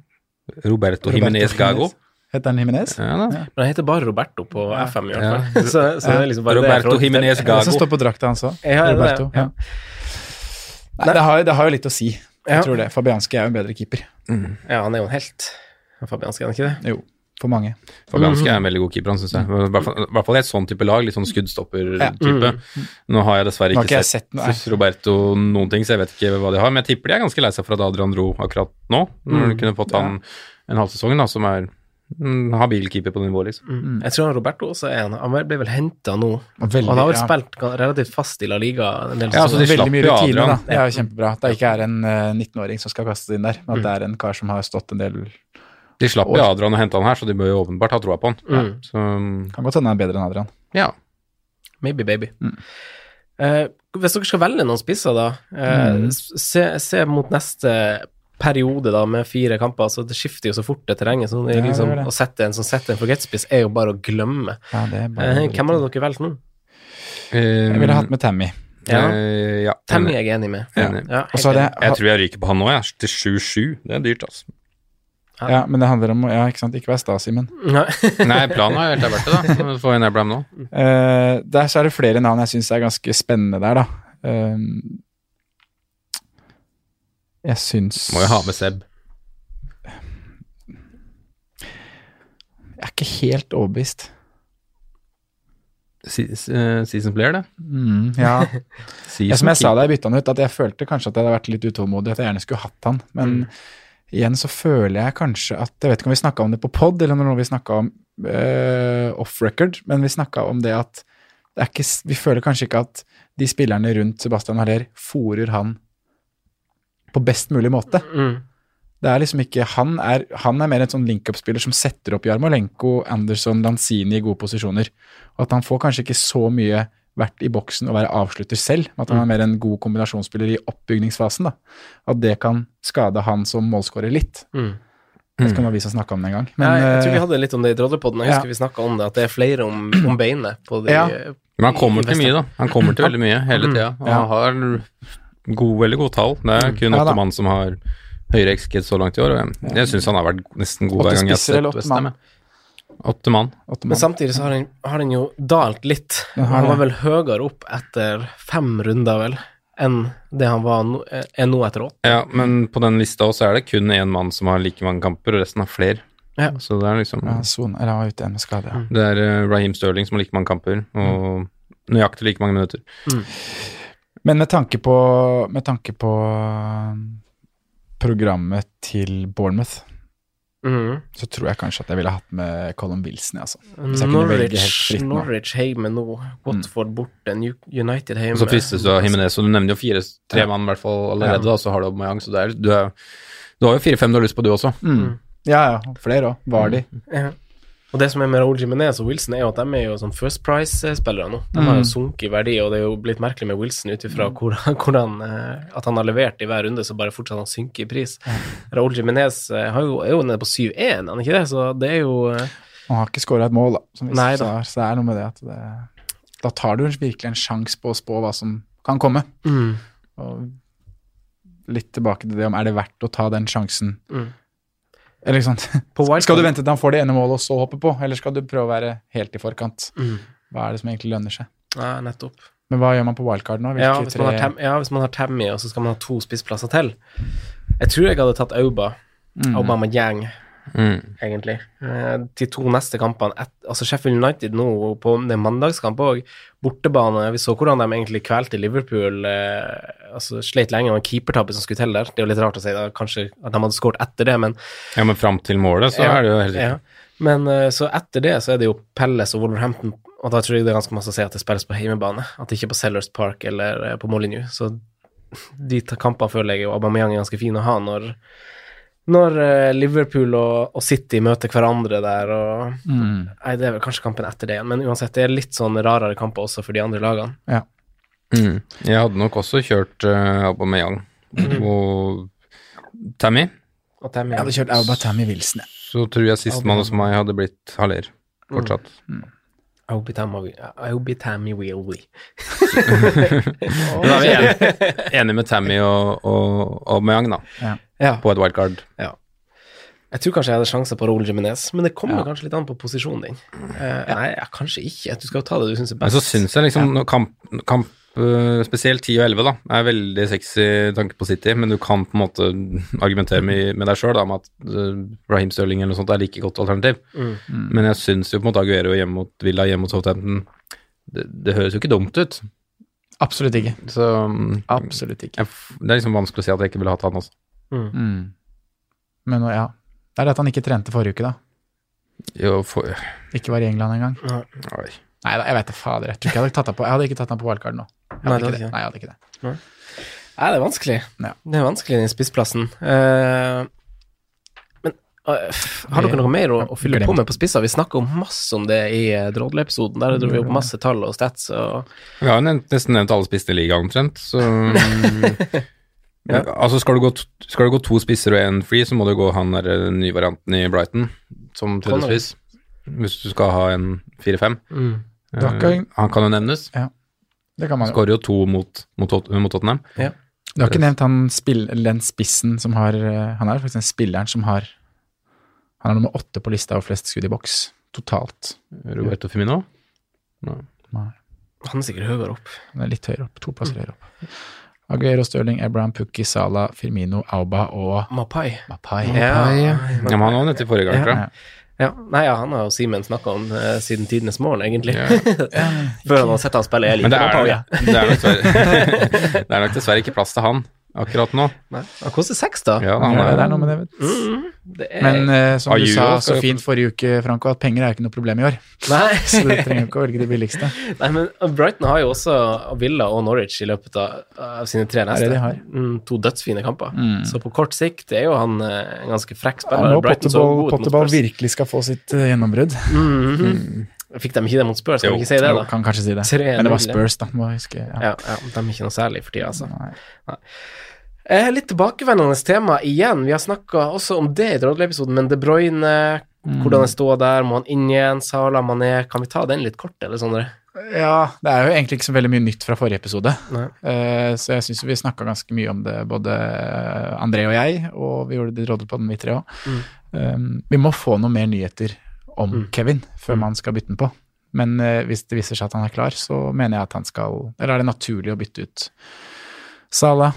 Roberto Roberto Jimenez Gago. Heter han Jimenez? Ja da. Men han heter bare Roberto på FM, i hvert Ja. fall. så, så det er liksom bare Roberto. Jimenez Det er det som står på drakta hans òg. Ja, er det det? Roberto. Ja. Ja. Nei, det, har, det har jo litt å si. Ja. Jeg tror det. Fabianski er jo en bedre keeper. Ja, han er jo en helt. Fabianski, er han ikke det? Jo, for mange. Fabianski er en veldig god keeper, han syns jeg. I hvert fall- i et sånn type lag, litt sånn skuddstopper-type. Nå har jeg dessverre ikke ikke jeg sett, sett Roberto noen ting, så jeg vet ikke hva de har. Men jeg tipper de er ganske lei seg for at Adrian dro akkurat nå, når de kunne fått han en halv sesong, da, som er en habil keeper på nivå, liksom. Mm. Jeg tror han Roberto også er en. Han ble vel henta nå. Veldig, han har vel ja. spilt relativt fast i La Liga en del Ja, altså, de veldig mye rutine, da. Det er jo kjempebra. At det ikke er en eh, 19-åring som skal kastes inn der, men at det er en kar som har stått en del De slapp jo Adrian og henta han her, så de bør jo åpenbart ha troa på han. Mm. Så Kan godt hende han er bedre enn Adrian. ja. Maybe baby. Mm. Uh, hvis dere skal velge noen spisser, da, uh, Mm. se, se mot neste periode da med fire kamper. så Det skifter jo så fort, det terrenget. Så det liksom, det. Å sette en som setter en forgetspiss, er jo bare å glemme. Ja, det er bare uh, hvem hadde dere valgt nå? Jeg ville hatt med Tammy. Ja. Eh, ja. Tammy er jeg enig med. Enig. Ja, det Jeg tror jeg ryker på han nå, jeg. Til 7-7. Det er dyrt, altså. Ja. Ja, men det handler om å Ja, ikke sant, ikke være sta, Simen. Nei. Nei, planen har jo helt vært det, da. Få inn Abraham nå. Uh, der så er det flere navn jeg syns er ganske spennende der, da. Uh, jeg syns Må jo ha med Seb. Jeg er ikke helt overbevist. Eh, Season player, det. Mm, ja. Ja, som jeg sa da jeg bytta han ut, at jeg følte kanskje at jeg hadde vært litt utålmodig, at jeg gjerne skulle hatt han. Men Mm. Igjen så føler jeg kanskje at Jeg vet ikke om vi snakka om det på pod, eller når vi snakka om uh, off record, men vi snakka om det at det er ikke, vi føler kanskje ikke at de spillerne rundt Sebastian Haller fòrer han på best mulig måte. Mm. Det er liksom ikke Han er, han er mer en sånn link-up-spiller som setter opp Jarmolenko, Anderson, Lanzini i gode posisjoner. Og at han får kanskje ikke så mye vært i boksen og være avslutter selv. At han er mer en god kombinasjonsspiller i oppbygningsfasen. da. At det kan skade han som målskårer litt. Mm. Jeg vet ikke om det var vi som snakka om det en gang. Men, ja, jeg tror vi eh, hadde litt om det i Drodlepodden. Jeg husker Ja. vi snakka om det, at det er flere om, om beinet på de Ja. Men han kommer til mye, da. Han kommer til veldig mye hele Mm. tida. Og Ja. han har god, veldig gode tall. Det er kun Ja åtte mann som har høyere XG så langt i år. Og jeg, jeg syns han har vært nesten god hver gang jeg har sett Westham. Ja. Åtte mann. Men samtidig så har den, har den jo dalt litt. Den Han var vel høyere opp etter fem runder, vel, enn det han var nå, er nå etter åtte. Ja, men på den lista også er det kun én mann som har like mange kamper, og resten har flere. Ja. Så det er liksom Ja, Son, eller han var ute med skade. Ja. Det er eh, Raheem Sterling som har like mange kamper, og nøyaktig like mange minutter. Men med tanke på, med tanke på um, programmet til Bournemouth, Mhm. så tror jeg kanskje at jeg ville hatt med Colin Wilson, altså. Hvis jeg kunne velge Norwich. Norwich hjemme nå, Watford borte, United hjemme. Og så fristes du av Jimenez, og du nevner jo fire-tre Ja. mann i hvert fall allerede, Ja. da, så har du Aubameyang, så det er, du, er, du har jo fire-fem du har lyst på, du også. Mm. Ja, ja. Flere òg. Var de. Ja. Og det som er med Raúl Jimenez og Wilson, er jo at de er jo sånn First Price-spillere nå. De har jo Mm. sunket i verdi, og det er jo blitt merkelig med Wilson ut ifra hvordan, hvordan eh, at han har levert i hver runde, så bare fortsatt han synker i pris. Raúl Jimenez eh, er jo nede på 7-1, han er ikke det? Så det er jo eh, Han har ikke skåra et mål, da. Som vi Nei da. så det er noe med det at det, Da tar du virkelig en sjanse på å spå hva som kan komme. mm, Og litt tilbake til det om er det verdt å ta den sjansen. mm. Eller sant. Skal du vente til han får det ene målet og så hoppe på, eller skal du prøve å være helt i forkant? Mm. Hva er det som egentlig lønner seg? Ja, nettopp. Men hva gjør man på wildcard nå? Ja hvis, man har tre- Tam, ja, hvis man har Tammy, og så skal man ha to spissplasser til. Jeg tror jeg hadde tatt Auba, Mm. Yang, Mm. egentlig. Eh, de to neste kampene et, Altså Sheffield United nå på det er mandagskamp òg, bortebane. Vi så hvordan de egentlig kvelte Liverpool. Eh, altså Slet lenge med keepertabbe som skulle til der. Det er jo litt rart å si da, kanskje at de hadde skåret etter det, men Ja, men fram til målet, så Ja, er det jo helt ja. Men eh, så etter det så er det jo Pelles og Wolverhampton, og da tror jeg det er ganske masse å si at det spilles på hjemmebane. At det ikke er på Sellers Park eller eh, på Molyneux. Så de kampene føler jeg jo Aubameyang er ganske fin å ha når når eh, Liverpool og, og City møter hverandre der, og Mm. Nei, det er vel kanskje kampen etter det igjen, men uansett, det er litt sånn rarere kamper også for de andre lagene. Mm. Jeg hadde nok også kjørt uh, Aubameyang og Tammy. Og Tammy, Jeg hadde kjørt Auba Tammy Wilson. Så tror jeg sistemann hos meg hadde blitt Haller fortsatt. Aubitami Tammy will be. Da er vi enige, enige med Tammy og, og Aubameyang, da, Ja. på et wildcard. ja. Jeg tror kanskje jeg hadde sjanse på Raúl Jiminez, men det kommer Ja. kanskje litt an på posisjonen din. Eh, Nei, kanskje ikke. Du skal jo ta det du syns er best. Men så syns jeg liksom når kamp, kamp spesielt 10 og 11 da, er veldig sexy tanke på City, men du kan på en måte argumentere med, med deg sjøl med at uh, Raheem Stirling eller noe sånt er like godt alternativ. Mm. Men jeg syns jo på en måte Aguero hjemme mot Villa hjemme mot Southampton det, det høres jo ikke dumt ut. Absolutt ikke. Så mm, Absolutt ikke. jeg, det er liksom vanskelig å si at jeg ikke ville hatt han også. Mm. Men ja. Det er det at han ikke trente forrige uke, da. Jo, for, Ikke var i England engang. Nei. Nei da, jeg vet da fader. Jeg tror ikke jeg hadde tatt han på Jeg hadde ikke tatt han på wildcard nå. Jeg Nei, hadde det ikke det. Nei, jeg hadde ikke det. Nei, det er vanskelig. Ja. Det er vanskelig den spissplassen. Uh, men uh, har dere noe mer å, å fylle på med på spisser? Vi snakka masse om det i uh, Drodle-episoden. Der dro vi opp masse tall og stats. Og, Vi har jo nevnt, nesten nevnt alle spissene i ligaen omtrent, så ja. Altså, skal du, gå, skal du gå to spisser og én free, så må du gå han der nye varianten i Brighton som tredjespiss. Hvis du skal ha en 4-5. Mm. han kan jo nevnes. Det kan man jo. Skårer jo to mot, mot, mot Tottenham. Du har ikke nevnt han spill, den spissen som har eh, Han er faktisk den spilleren som har Han er nummer åtte på lista over flest skudd i boks totalt. Roberto Firmino. Nei, han er sikkert høyere opp. han er litt høyere opp. To plasser høyere opp. Aguero, Stirling, Abraham, Pukki, Sala, Firmino, Auba og Mapai. Mapai. Ja, Ja, men han var nødt til forrige gang, tror jeg. Ja. Nei, ja, han har jo Simen snakka om uh, siden tidenes morgen, egentlig. Ja. Før han har sett han spille Men det er, det, det er nok dessverre ikke plass til han akkurat nå. Nei, Han koster seks, da. Ja, han det er, er noe med det, vet du. Mm, det er Men uh, som du sa så fint forrige uke, Franco, at penger er ikke noe problem i år. Nei. Så du trenger ikke å velge de billigste. Nei, men Brighton har jo også Villa og Norwich i løpet av, av sine tre neste. det de har. Mm, to dødsfine kamper. Mm. Så på kort sikt er jo han eh, en ganske frekk Ja, nå Brighton Potterball Spurs. virkelig skal få sitt uh, gjennombrudd. Mhm. Fikk de ikke det mot Spurs? Skal Jo. vi ikke si det, Jo, da? kan kanskje si det. Men det var. Spurs, da. Må jeg huske. Ja. Ja, ja, de er ikke noe særlig for tida, altså. Nei. Eh, litt tilbakevendende tema igjen. Vi har snakka også om det i Drodle-episoden, men De Bruyne, Mm. hvordan det står der, må han inn igjen, Sala Mané Kan vi ta den litt kort, eller sånn? Ja, det er jo egentlig ikke så veldig mye nytt fra forrige episode. Nei. Eh, så jeg syns vi snakka ganske mye om det, både André og jeg, og vi gjorde det i Rådet på den, vi tre òg. Mm. vi må få noe mer nyheter om Mm. Kevin før Mm. man skal bytte den på. Men eh, hvis det viser seg at han er klar, så mener jeg at han skal Eller er det naturlig å bytte ut Salah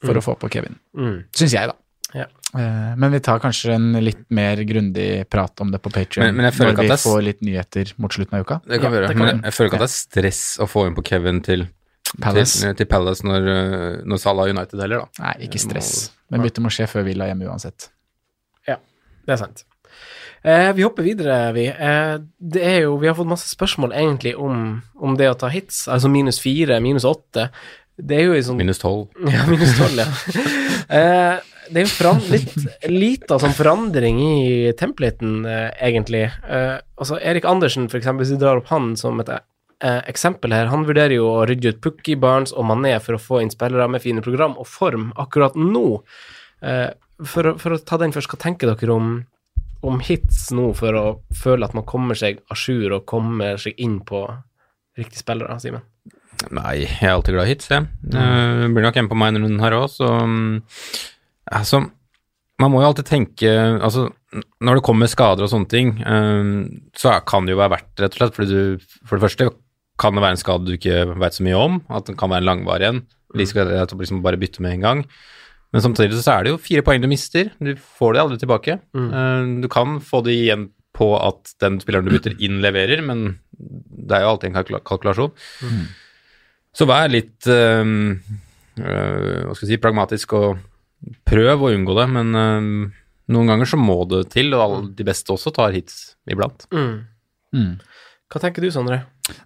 for Mm. å få på Kevin? Mm. Syns jeg, da. Ja. Eh, Men vi tar kanskje en litt mer grundig prat om det på Patrion når vi er får litt nyheter mot slutten av uka. Det kan vi Ja, gjøre. Men jeg føler ikke at det er stress å få inn på Kevin til Palace. til, til Palace når, øh, når Salah er United heller, da. Nei, ikke stress. Men bytte må skje før Villa hjemme uansett. Ja, Det er sant. Eh, vi hopper videre, vi. Eh, det er jo, vi har fått masse spørsmål egentlig om, om det å ta hits, altså minus fire, minus åtte. Det er jo i sånn Minus tolv. Ja, minus tolv, ja. Eh, det er jo fram, litt lita sånn forandring i templaten, eh, egentlig. Eh, altså, Erik Andersen, for eksempel, hvis vi drar opp han som et eh, eksempel her, han vurderer jo å rydde ut Pukki, Barnes og Mané for å få inn spillere med fine program og form akkurat nå. Eh, for, å- for å ta den først, hva tenker dere om, om hits nå for å føle at man kommer seg a jour og kommer seg inn på riktige spillere, Simen? Nei, jeg er alltid glad i hits, jeg. Uh, blir nok en på meg denne runden her òg, så mm, Altså, man må jo alltid tenke Altså, når det kommer skader og sånne ting, eh, så kan det jo være verdt rett og slett. Fordi du, for det første kan det være en skade du ikke veit så mye om, at den kan være en langvarig en. Like skal liksom bare bytte med en gang. Men samtidig så er det jo fire poeng du mister. Du får det aldri tilbake. Mm. Du kan få det igjen på at den spilleren du bytter inn, leverer, men det er jo alltid en kalkula- kalkulasjon. Så vær litt eh, eh, hva skal jeg si, pragmatisk og prøv å unngå det, men eh, noen ganger så må det til, og alle de beste også tar hits iblant. Mm. Hva tenker du, Sondre?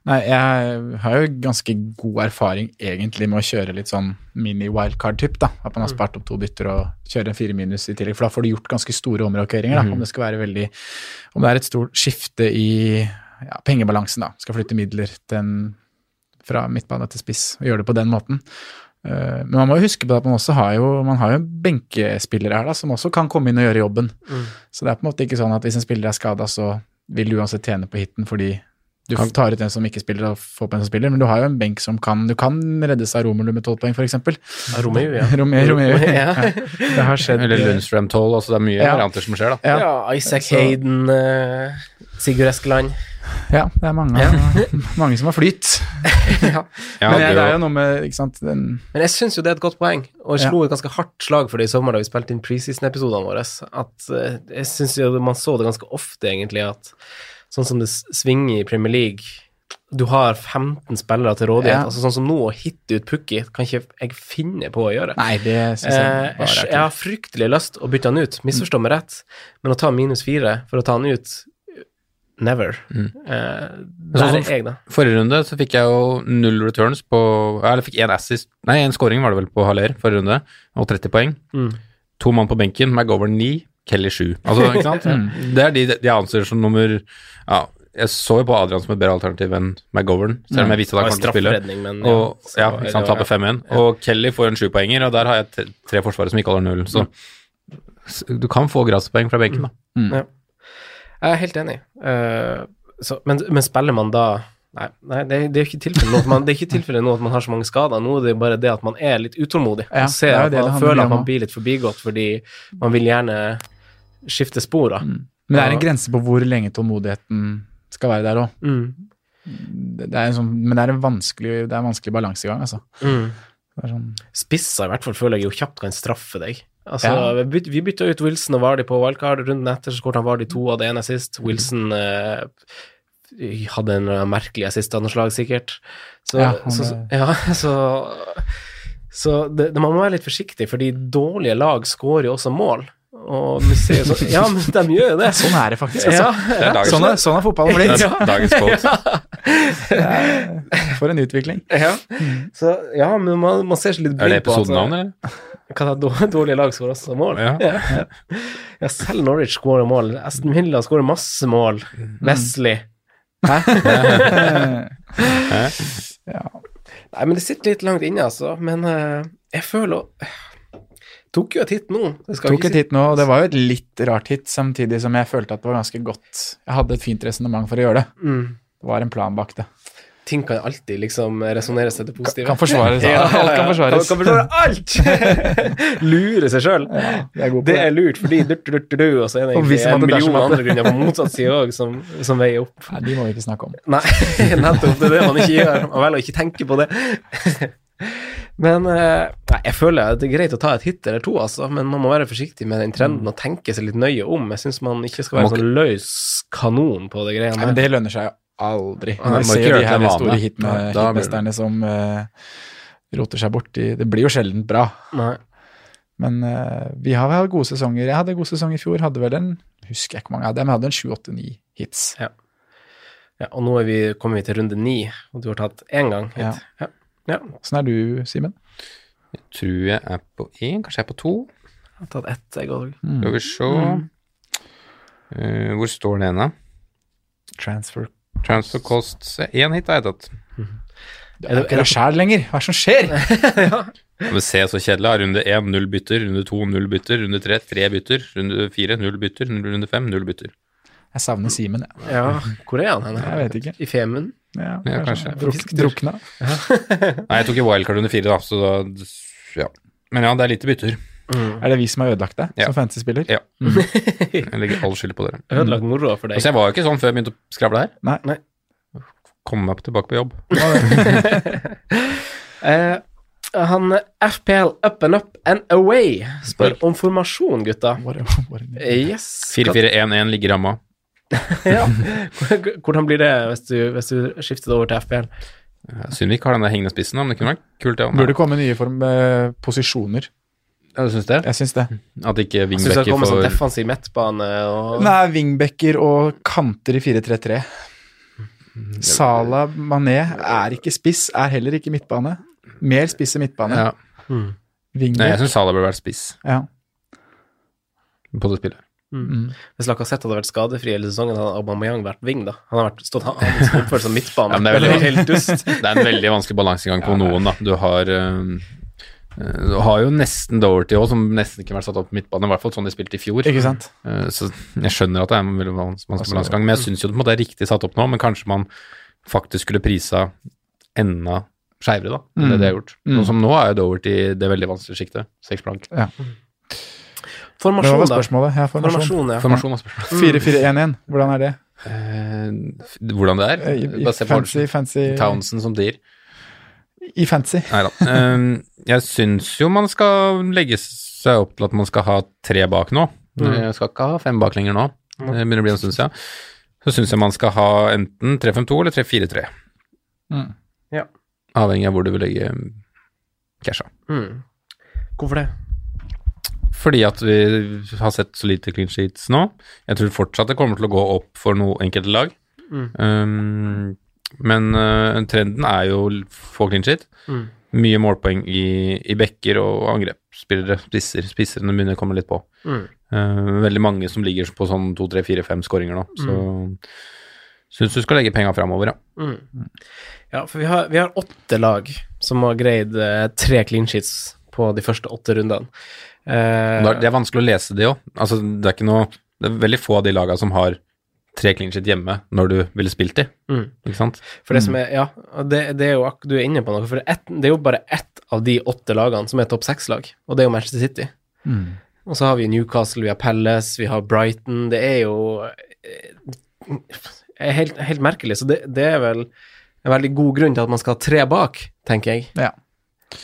Nei, jeg har jo ganske god erfaring egentlig med å kjøre litt sånn mini-wildcard-typ, da. At man har spart opp to bytter og kjører en fire minus i tillegg. For da får du gjort ganske store omrokeringer, da. Om det skal være veldig Om det er et stort skifte i ja, pengebalansen, da. Skal flytte midler en, fra midtbane til spiss og gjøre det på den måten. Eh, men man må jo huske på at man også har jo man har jo benkespillere her da, som også kan komme inn og gjøre jobben. Så det er på en måte ikke sånn at hvis en spiller er skada, så vil du uansett tjene på hiten fordi du tar ut en som ikke spiller og får på en som spiller, men du har jo en benk som kan Du kan reddes av Romelu med tolv poeng, f.eks. Ja, Romeo, ja. Romeo, Romeo. Ja. Det har skjedd. Eller Lundstrøm 12, altså det er mye Ja. varianter som skjer, da. Ja. Ja, Isaac Så- Hayden, uh, Sigurd Eskeland. Ja, det er mange, mange som har flyt. ja. Men jeg, det det er jo- noe med ikke sant, den, Men jeg syns jo det er et godt poeng, og jeg Ja. slo et ganske hardt slag for det i sommer da vi spilte inn preseason-episodene våre. At uh, jeg syns jo man så det ganske ofte, egentlig, at sånn som det svinger i Premier League Du har 15 spillere til rådighet. Ja. altså Sånn som nå, å hitte ut Pukki kan ikke jeg finne på å gjøre. Nei, det syns Eh, jeg jeg, bare eh, jeg har fryktelig lyst å bytte han ut, misforstå meg rett, men å ta minus fire for å ta han ut Never. Eh, der sånn er jeg, da. Forrige runde så fikk jeg jo null returns på Eller fikk én assist Nei, én scoring var det vel på Haller forrige runde, og 30 poeng. Mm. To mann på benken, McGovern 9, Kelly 7. Altså, ikke sant? Det er de, de jeg anser som nummer Ja, jeg så jo på Adrian som et bedre alternativ enn McGovern, selv om jeg visste at han kom til å spille. men Og, så- ja, ikke sant, eller- taper 5-1. Og Kelly får en sjupoenger, og der har jeg tre, forsvarere som ikke holder null. Så du kan få gratispoeng fra benken, da. Jeg er helt enig. Uh, så, men, men spiller man da Nei, nei det, det er ikke tilfellet nå man, det er ikke tilfellet nå at man har så mange skader. Nå er det bare det at man er litt utålmodig. Man ser er man føler at man blir litt forbigått fordi man vil gjerne skifte spor. da. Men det er en grense på hvor lenge tålmodigheten skal være der òg. Mm. Det det en sånn, men det er en vanskelig, det er en vanskelig balansegang, altså. Mm. Er sånn, Spisser i hvert fall føler jeg jo kjapt kan straffe deg. Altså, Ja. vi, byt, bytta ut Wilson og Vardy på wildcard. Runden etter så skåret han Vardy to av det ene sist. Wilson eh, hadde en merkelig assist av noe slag, sikkert. Så, Ja, han så, er- ja, så, så det, det, man må være litt forsiktig, fordi dårlige lag skårer jo også mål. Og museet så, ja, men de gjør jo det. sånn er det faktisk, altså. Ja, Det er dagens, Sånn er, sånn er fotballen blitt. Ja. er dagens quote. For en utvikling. ja. Så, ja, men man, man ser seg litt Er det blind på at- episodenavn, eller? Da, dår- dårlige lag skårer også mål? Ja. ja, selv Norwich skårer mål. Aston Villa skårer masse mål. Wesley. Hæ? Ja. Nei, men det sitter litt langt inne, altså. Men uh, jeg føler Tok jo et hit nå. Tok et hit nå, og det var jo et litt rart hit, samtidig som jeg følte at det var ganske godt. Jeg hadde et fint resonnement for å gjøre det. mm. Det var en plan bak det. Ting kan alltid liksom resonneres til det positive. Kan forsvares. Alt kan forsvares. Kan, kan forsvare alt! Lure seg sjøl. Ja, Det det. er lurt, fordi durt, durt, durt, og så er det egentlig en million andre grunner på motsatt side òg som, som veier opp. Nei, de må vi ikke snakke om. Nei, nettopp. Det er det man ikke gjør. Man velger å ikke tenke på det. Men eh, nei, jeg føler det er greit å ta et hit eller to, altså, men man må være forsiktig med den trenden og tenke seg litt nøye om. Jeg syns man ikke skal være en sånn løs kanon på det greiene men der. det lønner seg aldri. Man Når ser de her store det- hitmesterne som uh, roter seg bort i Det blir jo sjelden bra. Nei. Men uh, vi har vel gode sesonger. Jeg hadde en god sesong i fjor. Hadde vel en Husker jeg ikke hvor mange jeg hadde, jeg hadde en sju, åtte, ni hits. Ja, og nå er vi, kommer vi til runde ni, og du har tatt én gang hit. Ja. Ja. Åssen er du, Simen? Jeg tror jeg er på én, kanskje jeg er på to. Jeg har tatt ett, jeg òg. Mm. Skal vi se Eh, Hvor står det henne? Transfer Transfer cost Én hit har jeg tatt. Det er det ikke deg sjæl lenger. Hva er det som skjer? Det ser så kjedelig. Runde én, null bytter. Runde to, null bytter. Runde tre, tre bytter. Runde fire, null bytter. Runde fem, null bytter. Jeg savner Simen, jeg. Ja, hvor er han henne? Jeg vet ikke. I Femund? Ja, Ja, kanskje. Druk, drukna. Nei, jeg tok i wildcard under fire, da, så da Ja. Men ja, det er lite bytter. Er det vi som har ødelagt det Ja. som fantasy-spiller? Ja. Jeg legger all skyld på dere. Ødelagt moroa for deg. Altså, jeg var jo ikke sånn før jeg begynte å skravle her. Nei. Nei. Komme meg tilbake på jobb. Eh, han FPL up and up and away spør om formasjon, gutta. What a- what a- Yes. 4-4-1-1 ligger i ramma. Ja. Hvordan blir det hvis du, hvis du skifter det over til FPL? Synd vi ikke har den der hengende spissen, men det kunne vært kult. Ja. Burde komme nye form, eh, posisjoner. Ja, du syns det? Jeg syns det. At ikke Syns det wingbacker kommer sånn får defensiv midtbane og Nei, wingbacker og kanter i 4-3-3. Sala Mané er ikke spiss, er heller ikke midtbane. Mer spiss i midtbane. ja. mm. Nei, jeg syns Salah burde vært spiss Ja. på det spillet. Mm. Hvis Lacassette hadde vært skadefri hele sesongen, hadde Aubameyang vært wing, da. Han har vært, stått han oppført som midtbane. Ja, det er veldig- Det er en veldig vanskelig balansegang på noen, da. Du har, eh, Eh, Du har jo nesten Doherty òg, som nesten ikke har vært satt opp på midtbane, i hvert fall sånn de spilte i fjor. Ikke sant? Eh, Så jeg skjønner at det er en veldig vanskelig Altså, balansegang, men jeg syns jo det er riktig satt opp nå, men kanskje man faktisk skulle prisa enda skeivere, da, enn det Mm. de har gjort. Mm. Sånn som nå er jo Doherty det veldig vanskelige sjiktet. Seks blank. Ja. Det Formasjon, var da. spørsmålet. Ja, formasjon. Formasjon, ja. Formasjon av spørsmål. 4-4-1-1, hvordan er det? Eh, hvordan det er? Bare se på fancy, fancy Townsend som tier. I fancy. Nei da. Eh, jeg syns jo man skal legge seg opp til at man skal ha tre bak nå. Mm. Jeg skal ikke ha fem bak lenger nå. Det begynner å bli en stund siden. Så syns jeg man skal ha enten 3-5-2 eller 3-4-3. Mm. Avhengig av hvor du vil legge casha. Mm. Hvorfor det? Fordi at vi har sett så lite clean sheets nå. Jeg tror fortsatt det kommer til å gå opp for noe enkelte lag. Mm. Um, men uh, trenden er jo få clean sheet. Mm. Mye målpoeng i, i bekker og angrepsspillere, spisser. Spisserne begynner å komme litt på. Mm. Uh, veldig mange som ligger på sånn to, tre, fire, fem skåringer nå. Så syns du skal legge penga framover, ja. Mm. Ja, for vi har, vi har åtte lag som har greid uh, tre clean sheets på de første åtte rundene. Eh, Det er vanskelig å lese det òg. Altså, det er ikke noe Det er veldig få av de laga som har tre clean sheet hjemme når du ville spilt de, mm. ikke sant? For det som er, ja, det, det er jo ak- du er inne på noe, for det er, ett- det er jo bare ett av de åtte lagene som er topp seks-lag, og det er jo Manchester City. Mm. Og så har vi Newcastle, vi har Palace, vi har Brighton, det er jo eh, er helt, helt merkelig, så det, det er vel en veldig god grunn til at man skal ha tre bak, tenker jeg, Ja,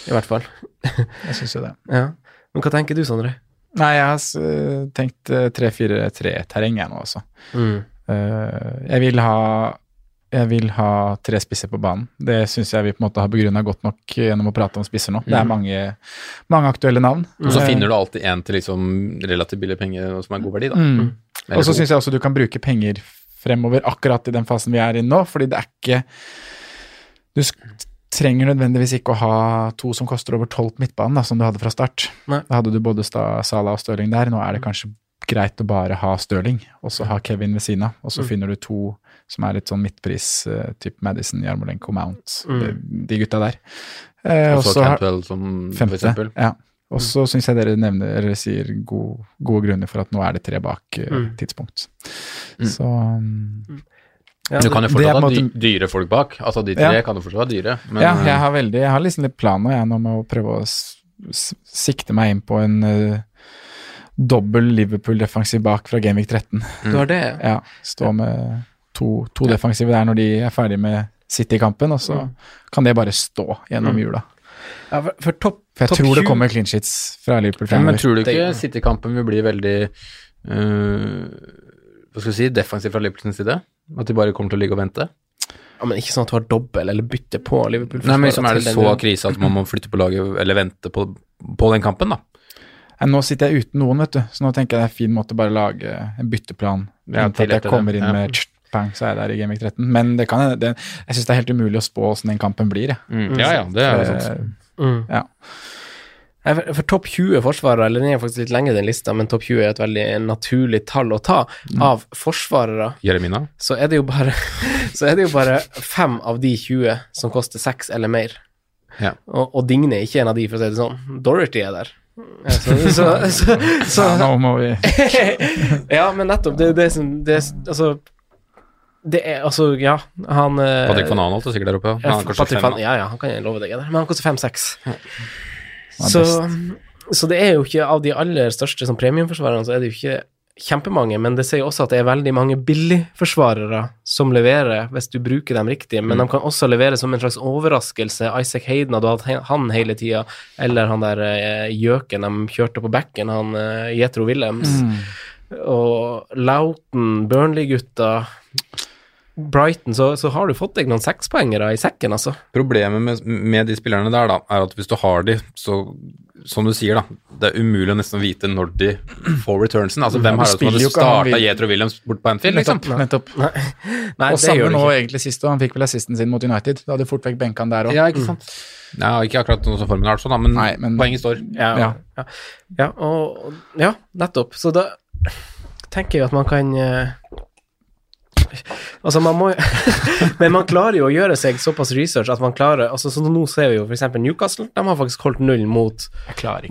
i hvert fall. jeg syns jo det. Ja. Men hva tenker du, Sondre? Nei, jeg har tenkt eh, 3-4-3-terreng jeg nå, også. Mm. Eh, jeg vil ha jeg vil ha tre spisser på banen. Det syns jeg vi på en måte har begrunna godt nok gjennom å prate om spisser nå. Det er Mm. mange, mange aktuelle navn. Og så Eh, finner du alltid en til liksom relativt billig penger og som er god verdi, da. mm. Og så syns jeg også du kan bruke penger fremover akkurat i den fasen vi er i nå, fordi det er ikke Du trenger nødvendigvis ikke å ha to som koster over tolv på midtbanen, da, som du hadde fra start. Nei. Da hadde du både Sta- Salah og Stirling der. Nå er det kanskje greit å bare ha Stirling, og så ha Kevin ved siden av. Og så Mm. finner du to som er litt sånn midtpris, uh, type Madison, Jarmolenko, Mount, Mm. de, de gutta der. Eh, Og så Cantwell som for eksempel. Ja. Og så syns jeg dere nevner, eller sier gode, gode grunner for at nå er det tre bak uh, Mm. tidspunkt. Mm. Så um, Ja, Du kan jo fortsatt ha måte- dyre folk bak. Altså de tre Ja. kan jo fortsatt være dyre. Men, ja, eh, jeg har veldig Jeg har liksom litt planer jeg, nå med å prøve å s s sikte meg inn på en uh, dobbel Liverpool-defensiv bak fra Gamevik 13. Du har det? Ja, Stå med to, to defensive der når de er ferdig med City-kampen, og så Mm. kan det bare stå gjennom Mm. jula. Ja, for, for topp For jeg top tror det kommer clean sheets fra Liverpool Ja, men tror du ikke City-kampen vil bli veldig uh, Hva skal vi si, defensiv fra Liverpools side? At de bare kommer til å ligge og vente? Ja, men ikke sånn at du har dobbel eller bytte på Liverpool. Nei, men liksom er det så krise at man må flytte på laget eller vente på, på den kampen, da? Nei, Nå sitter jeg uten noen, vet du, så nå tenker jeg det er en fin måte å bare lage en bytteplan. Ja, til at jeg kommer inn ja. med pang, så er jeg der i Gameweek 13. Men det kan, det, jeg syns det er helt umulig å spå åssen den kampen blir. Jeg. Mm. Ja, ja, det er jo sånn. Mm. Ja. For, for topp 20 forsvarere, eller den er faktisk litt lengre den lista, men topp 20 er et veldig naturlig tall å ta. Mm. Av forsvarere Jeremina? så er det jo bare Så er det jo bare fem av de 20 som koster seks eller mer. Ja. Og, og Digne er ikke en av de, for å si det sånn. Dorothy er der. Så, så, så, så, ja, nå må vi Ja, men nettopp. Det det det, Altså Det er altså Ja, han eh, Patrick van Anholt er sikkert der oppe. Han Patrick fem, ja, ja, han kan jeg love deg. der, Men han koster fem-seks. Så, så det er jo ikke av de aller største som premiumforsvarerne, så er det jo ikke kjempemange, men det sier også at det er veldig mange billigforsvarere som leverer, hvis du bruker dem riktig, men Mm. de kan også levere som en slags overraskelse. Isaac Hayden hadde hatt han hele tida, eller han der eh, gjøken de kjørte på bekken, han eh, Jethro Williams. mm. Og Lauten, Burnley-gutta Brighton, så, så har du fått deg noen sekspoengere i sekken, altså. Problemet med, med de spillerne der, da, er at hvis du har de, så som du sier, da, det er umulig å nesten vite når de får returnsen. Altså, hvem har det som hadde starta Jethro Williams bort på Anfield, liksom? Nettopp. nettopp. Nei, Og samme nå egentlig sist, og han fikk vel assisten sin mot United. Da hadde fort vekk benka han der òg. Ja, ikke sant? Ja, ikke akkurat noe som formen har vært sånn, da, men, Nei, men- poenget står. Ja, Ja. ja. ja, og, ja nettopp. Så da tenker jeg at man kan eh, Altså, man må Men man klarer jo å gjøre seg såpass research at man klarer altså Så Nå ser vi jo f.eks. Newcastle, de har faktisk holdt null mot,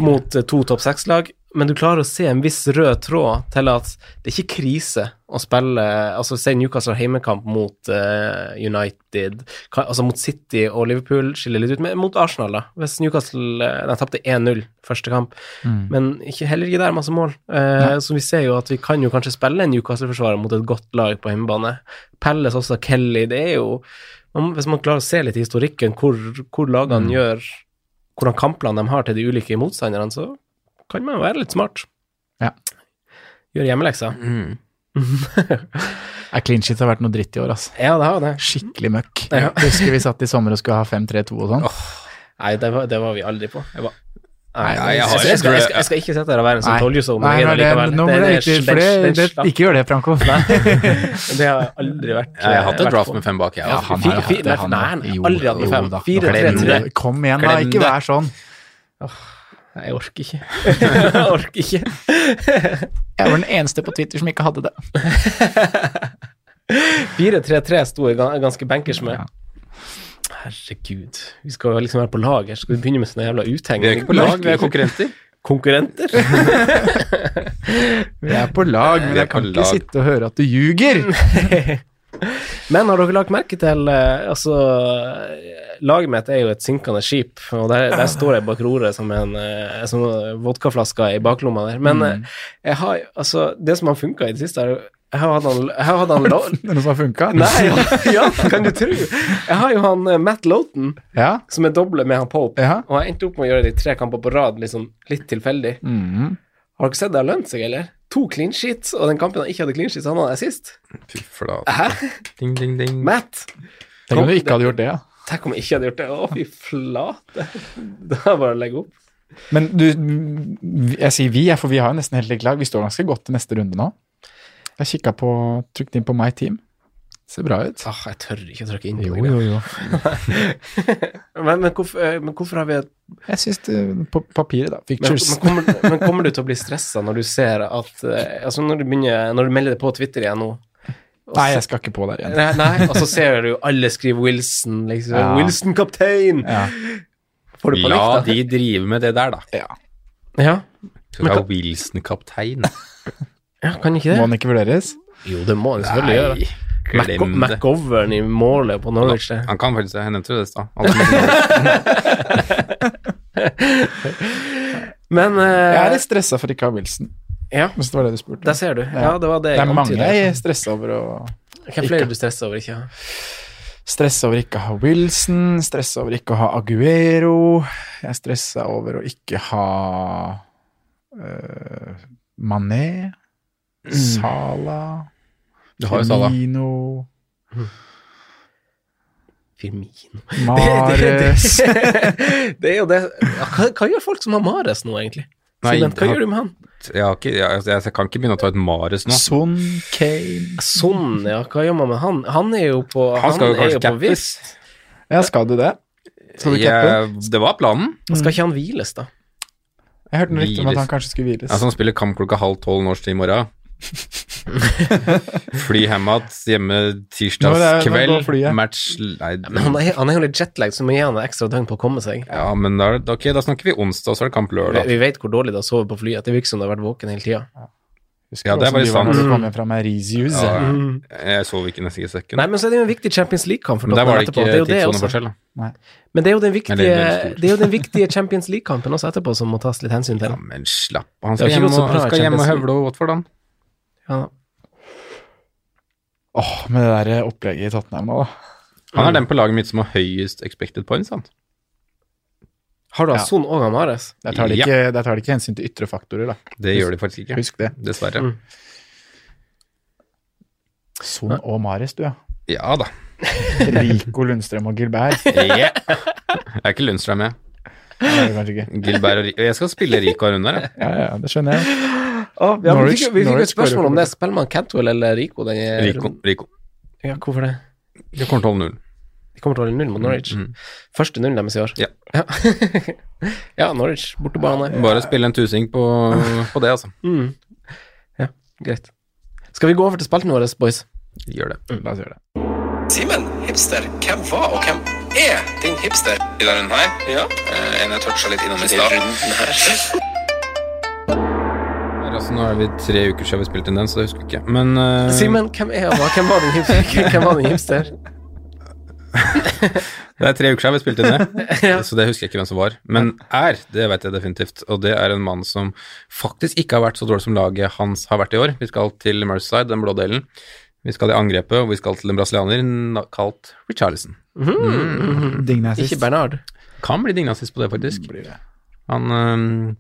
mot eh, to topp seks-lag, men du klarer å se en viss rød tråd til at det er ikke krise å spille Altså, si Newcastle har heimekamp mot uh, United, altså mot City og Liverpool skiller litt ut, men mot Arsenal, da. Hvis Newcastle eh, De tapte 1-0 første kamp, Mm. men ikke, heller ikke der masse mål. Eh, så vi ser jo at vi kan jo kanskje spille en Newcastle-forsvarer mot et godt lag på hjemmebane. Pelles også, Kelly, det er jo man, Hvis man klarer å se litt i historikken hvor, hvor lagene gjør Hvordan kampplan de har til de ulike motstanderne, så kan man jo være litt smart. Ja. Gjøre hjemmeleksa. Mm. Clean shit har vært noe dritt i år, altså. Ja, det har det. Skikkelig møkk. Ja. Husker vi satt i sommer og skulle ha 5-3-2 og sånn. Nei, det var, det var vi aldri på. Jeg var Nei, Nei, jeg jeg, jeg, skal, jeg, skal, jeg skal ikke sitte her og være en sånn Nei. tolvjusome. Nei, nei, det, nå må det riktig, for det, det, ikke gjør det, Franco. det har jeg aldri vært Jeg har hatt et draft med fem bak, jeg. Ja, altså. han har hatt det, han nei, nei, aldri hatt med fem. Fire, tre, tre. Kom igjen, da. Ikke vær sånn. Nei, jeg orker ikke. jeg orker ikke. Jeg var den eneste på Twitter som ikke hadde det. 4-3-3 sto jeg ganske bankers med. Herregud. Vi skal liksom være på lag her. Skal vi begynne med sånne jævla utheng? Vi er ikke på lag, vi er konkurrenter. konkurrenter. Vi er på lag, men Vi jeg kan ikke lag. sitte og høre at du ljuger. Men har dere lagt merke til eh, Altså, laget mitt er jo et synkende skip, og der, der står jeg bak roret som en eh, som vodkaflaske i baklomma der. Men mm. jeg har altså Det som har funka i det siste, er jeg har hatt han, jeg han lo- Det er noe som har funka? Nei, ja, ja, kan du tro. Jeg har jo han eh, Matt Loughton, Ja. som er doble med han Pope, ja. og jeg endte opp med å gjøre det i tre kamper på rad, liksom litt tilfeldig. Mm. Har dere sett det har lønt seg, eller? To clean sheets, og den kampen han ikke hadde clean sheets, han hadde sist. Fy flate. Hæ? Ding, ding, ding. Matt? Tenk om du ikke hadde gjort det, ja. Tenk om jeg ikke hadde gjort det. Å, fy flate. Da er det bare å legge opp. Men du, jeg sier vi, for vi har jo nesten helt likt lag. Vi står ganske godt til neste runde nå. Jeg kikka på, trykket inn på My Team. Ser bra ut. Ah, jeg tør ikke å trykke inn på Jo, det. jo, jo. Men, men, hvorfor, eh, men hvorfor har vi et Jeg syns det På papiret, da. men, Pictures. men, kommer, men kommer du til å bli stressa når du ser at eh, Altså, når du begynner Når du melder det på Twitter igjen nå Nei, jeg skal ikke på der igjen. Nei, nei, og så ser du alle skriver Wilson, liksom. Ja. Wilson kaptein! Ja. Får du på La lykta? de drive med det der, da. ja. Ja. Skal ha Wilson-kaptein? ja, kan ikke Må han ikke vurderes? Jo, det må han selvfølgelig gjøre. McGovern i målet på Norwich der. Han kan faktisk det. Jeg nevnte det i stad. Men uh, Jeg er litt stressa for ikke å ha Wilson, Ja, hvis det var det du spurte. der ser du. Ja, det var det Det er mange jeg er stressa over å Hvem flere er du stressa over ikke å ha? Stressa over ikke å ha Wilson, stressa over ikke å ha Aguero. Jeg er stressa over å ikke ha uh, Mané, Sala, Du har jo Salah. Firmino, Firmino. Mares det er jo det hva, hva gjør folk som har Mares nå, egentlig? Nei, hva har, gjør du med han? Jeg, har ikke, jeg, altså, jeg kan ikke begynne å ta et Mares nå. Son, Kane Sånn, ja. Hva gjør man med han? Han er jo på Han skal jo kanskje cappes. Ja, skal du det? Skal du cappe? Det var planen. Skal ikke han hviles, da? Jeg hørte noe rykte om at han kanskje skulle hviles. Altså, han spiller kamp klokka halv tolv norsk tid i morgen. Fly hjem igjen hjemme tirsdagskveld. Match Nei, Men han er, han er jo litt jetlagd, så må gi han et ekstra døgn på å komme seg. ja, men da, ok, da snakker vi onsdag, så er det kamp Vi, lørdag. vi vet hvor dårlig det er å sove på flyet. Det virker som det har vært våken hele tida. Husker Ja, det er bare sant. Du Mauritius. Ja, Mm. jeg sov ikke nesten i sekken. Nei, men så er det jo en viktig Champions League-kamp for Men der var det Tottenham ikke etterpå. Det er jo det også. tidssoneforskjell. da. Men det er jo den viktige, Eller det er jo den viktige Champions League-kampen også etterpå som må tas litt hensyn til. Ja, men slapp av. Han skal hjem og, høvle og Watford, han. Ja. Åh, med det der opplegget i Tottenham da. Han Mm. er den på laget mitt som har høyest expected points, han. Har du Ja. Son og Amares? Der tar, de Ja. ikke, der tar de ikke hensyn til ytre faktorer, da. Det gjør de faktisk ikke. Husk det. Dessverre. Mm. Son og Mares, du, ja. Ja da. Rico Lundstrøm og Gilbert. Yeah. Jeg er ikke Lundstrøm, jeg. Det er kanskje ikke. Gilbert og Rico. Jeg skal spille Rico og her, jeg. Ja, ja, det skjønner jeg. Å, ja, vi Norwich- fikk, vi fikk jo Norwich et spørsmål om det. Spiller man Cantwell eller Rico? Den Rico. Rico. Ja, hvorfor det? De kommer til å holde null. De kommer til å holde null mot Norwich. Mm. Første null deres i år. Ja. Ja, ja Norwich, bortebane. Bare spille en tusing på, på det, altså. Mm. Ja, greit. Skal vi gå over til spalten vår, boys? Gjør det. La oss gjøre det. Simen, hipster, hvem var og hvem er din hipster? I denne runden her, Ja, eh, en jeg toucha litt innom i stad. altså, Nå er vi tre uker siden vi spilte inn den, så det husker vi ikke. Men uh... Simen, hvem er han? Hvem var din hipster? Hvem var din hipster? Det er tre uker siden vi spilte inn det, så det husker jeg ikke hvem som var. Men er, det vet jeg definitivt, og det er en mann som faktisk ikke har vært så dårlig som laget hans har vært i år. Vi skal til Merseyside, den blå delen. Vi skal i angrepet, og vi skal til en brasilianer kalt Richarlison. Mm. mm. Ikke Bernard. Kan bli dignasist på det, faktisk. Blir det. Han, må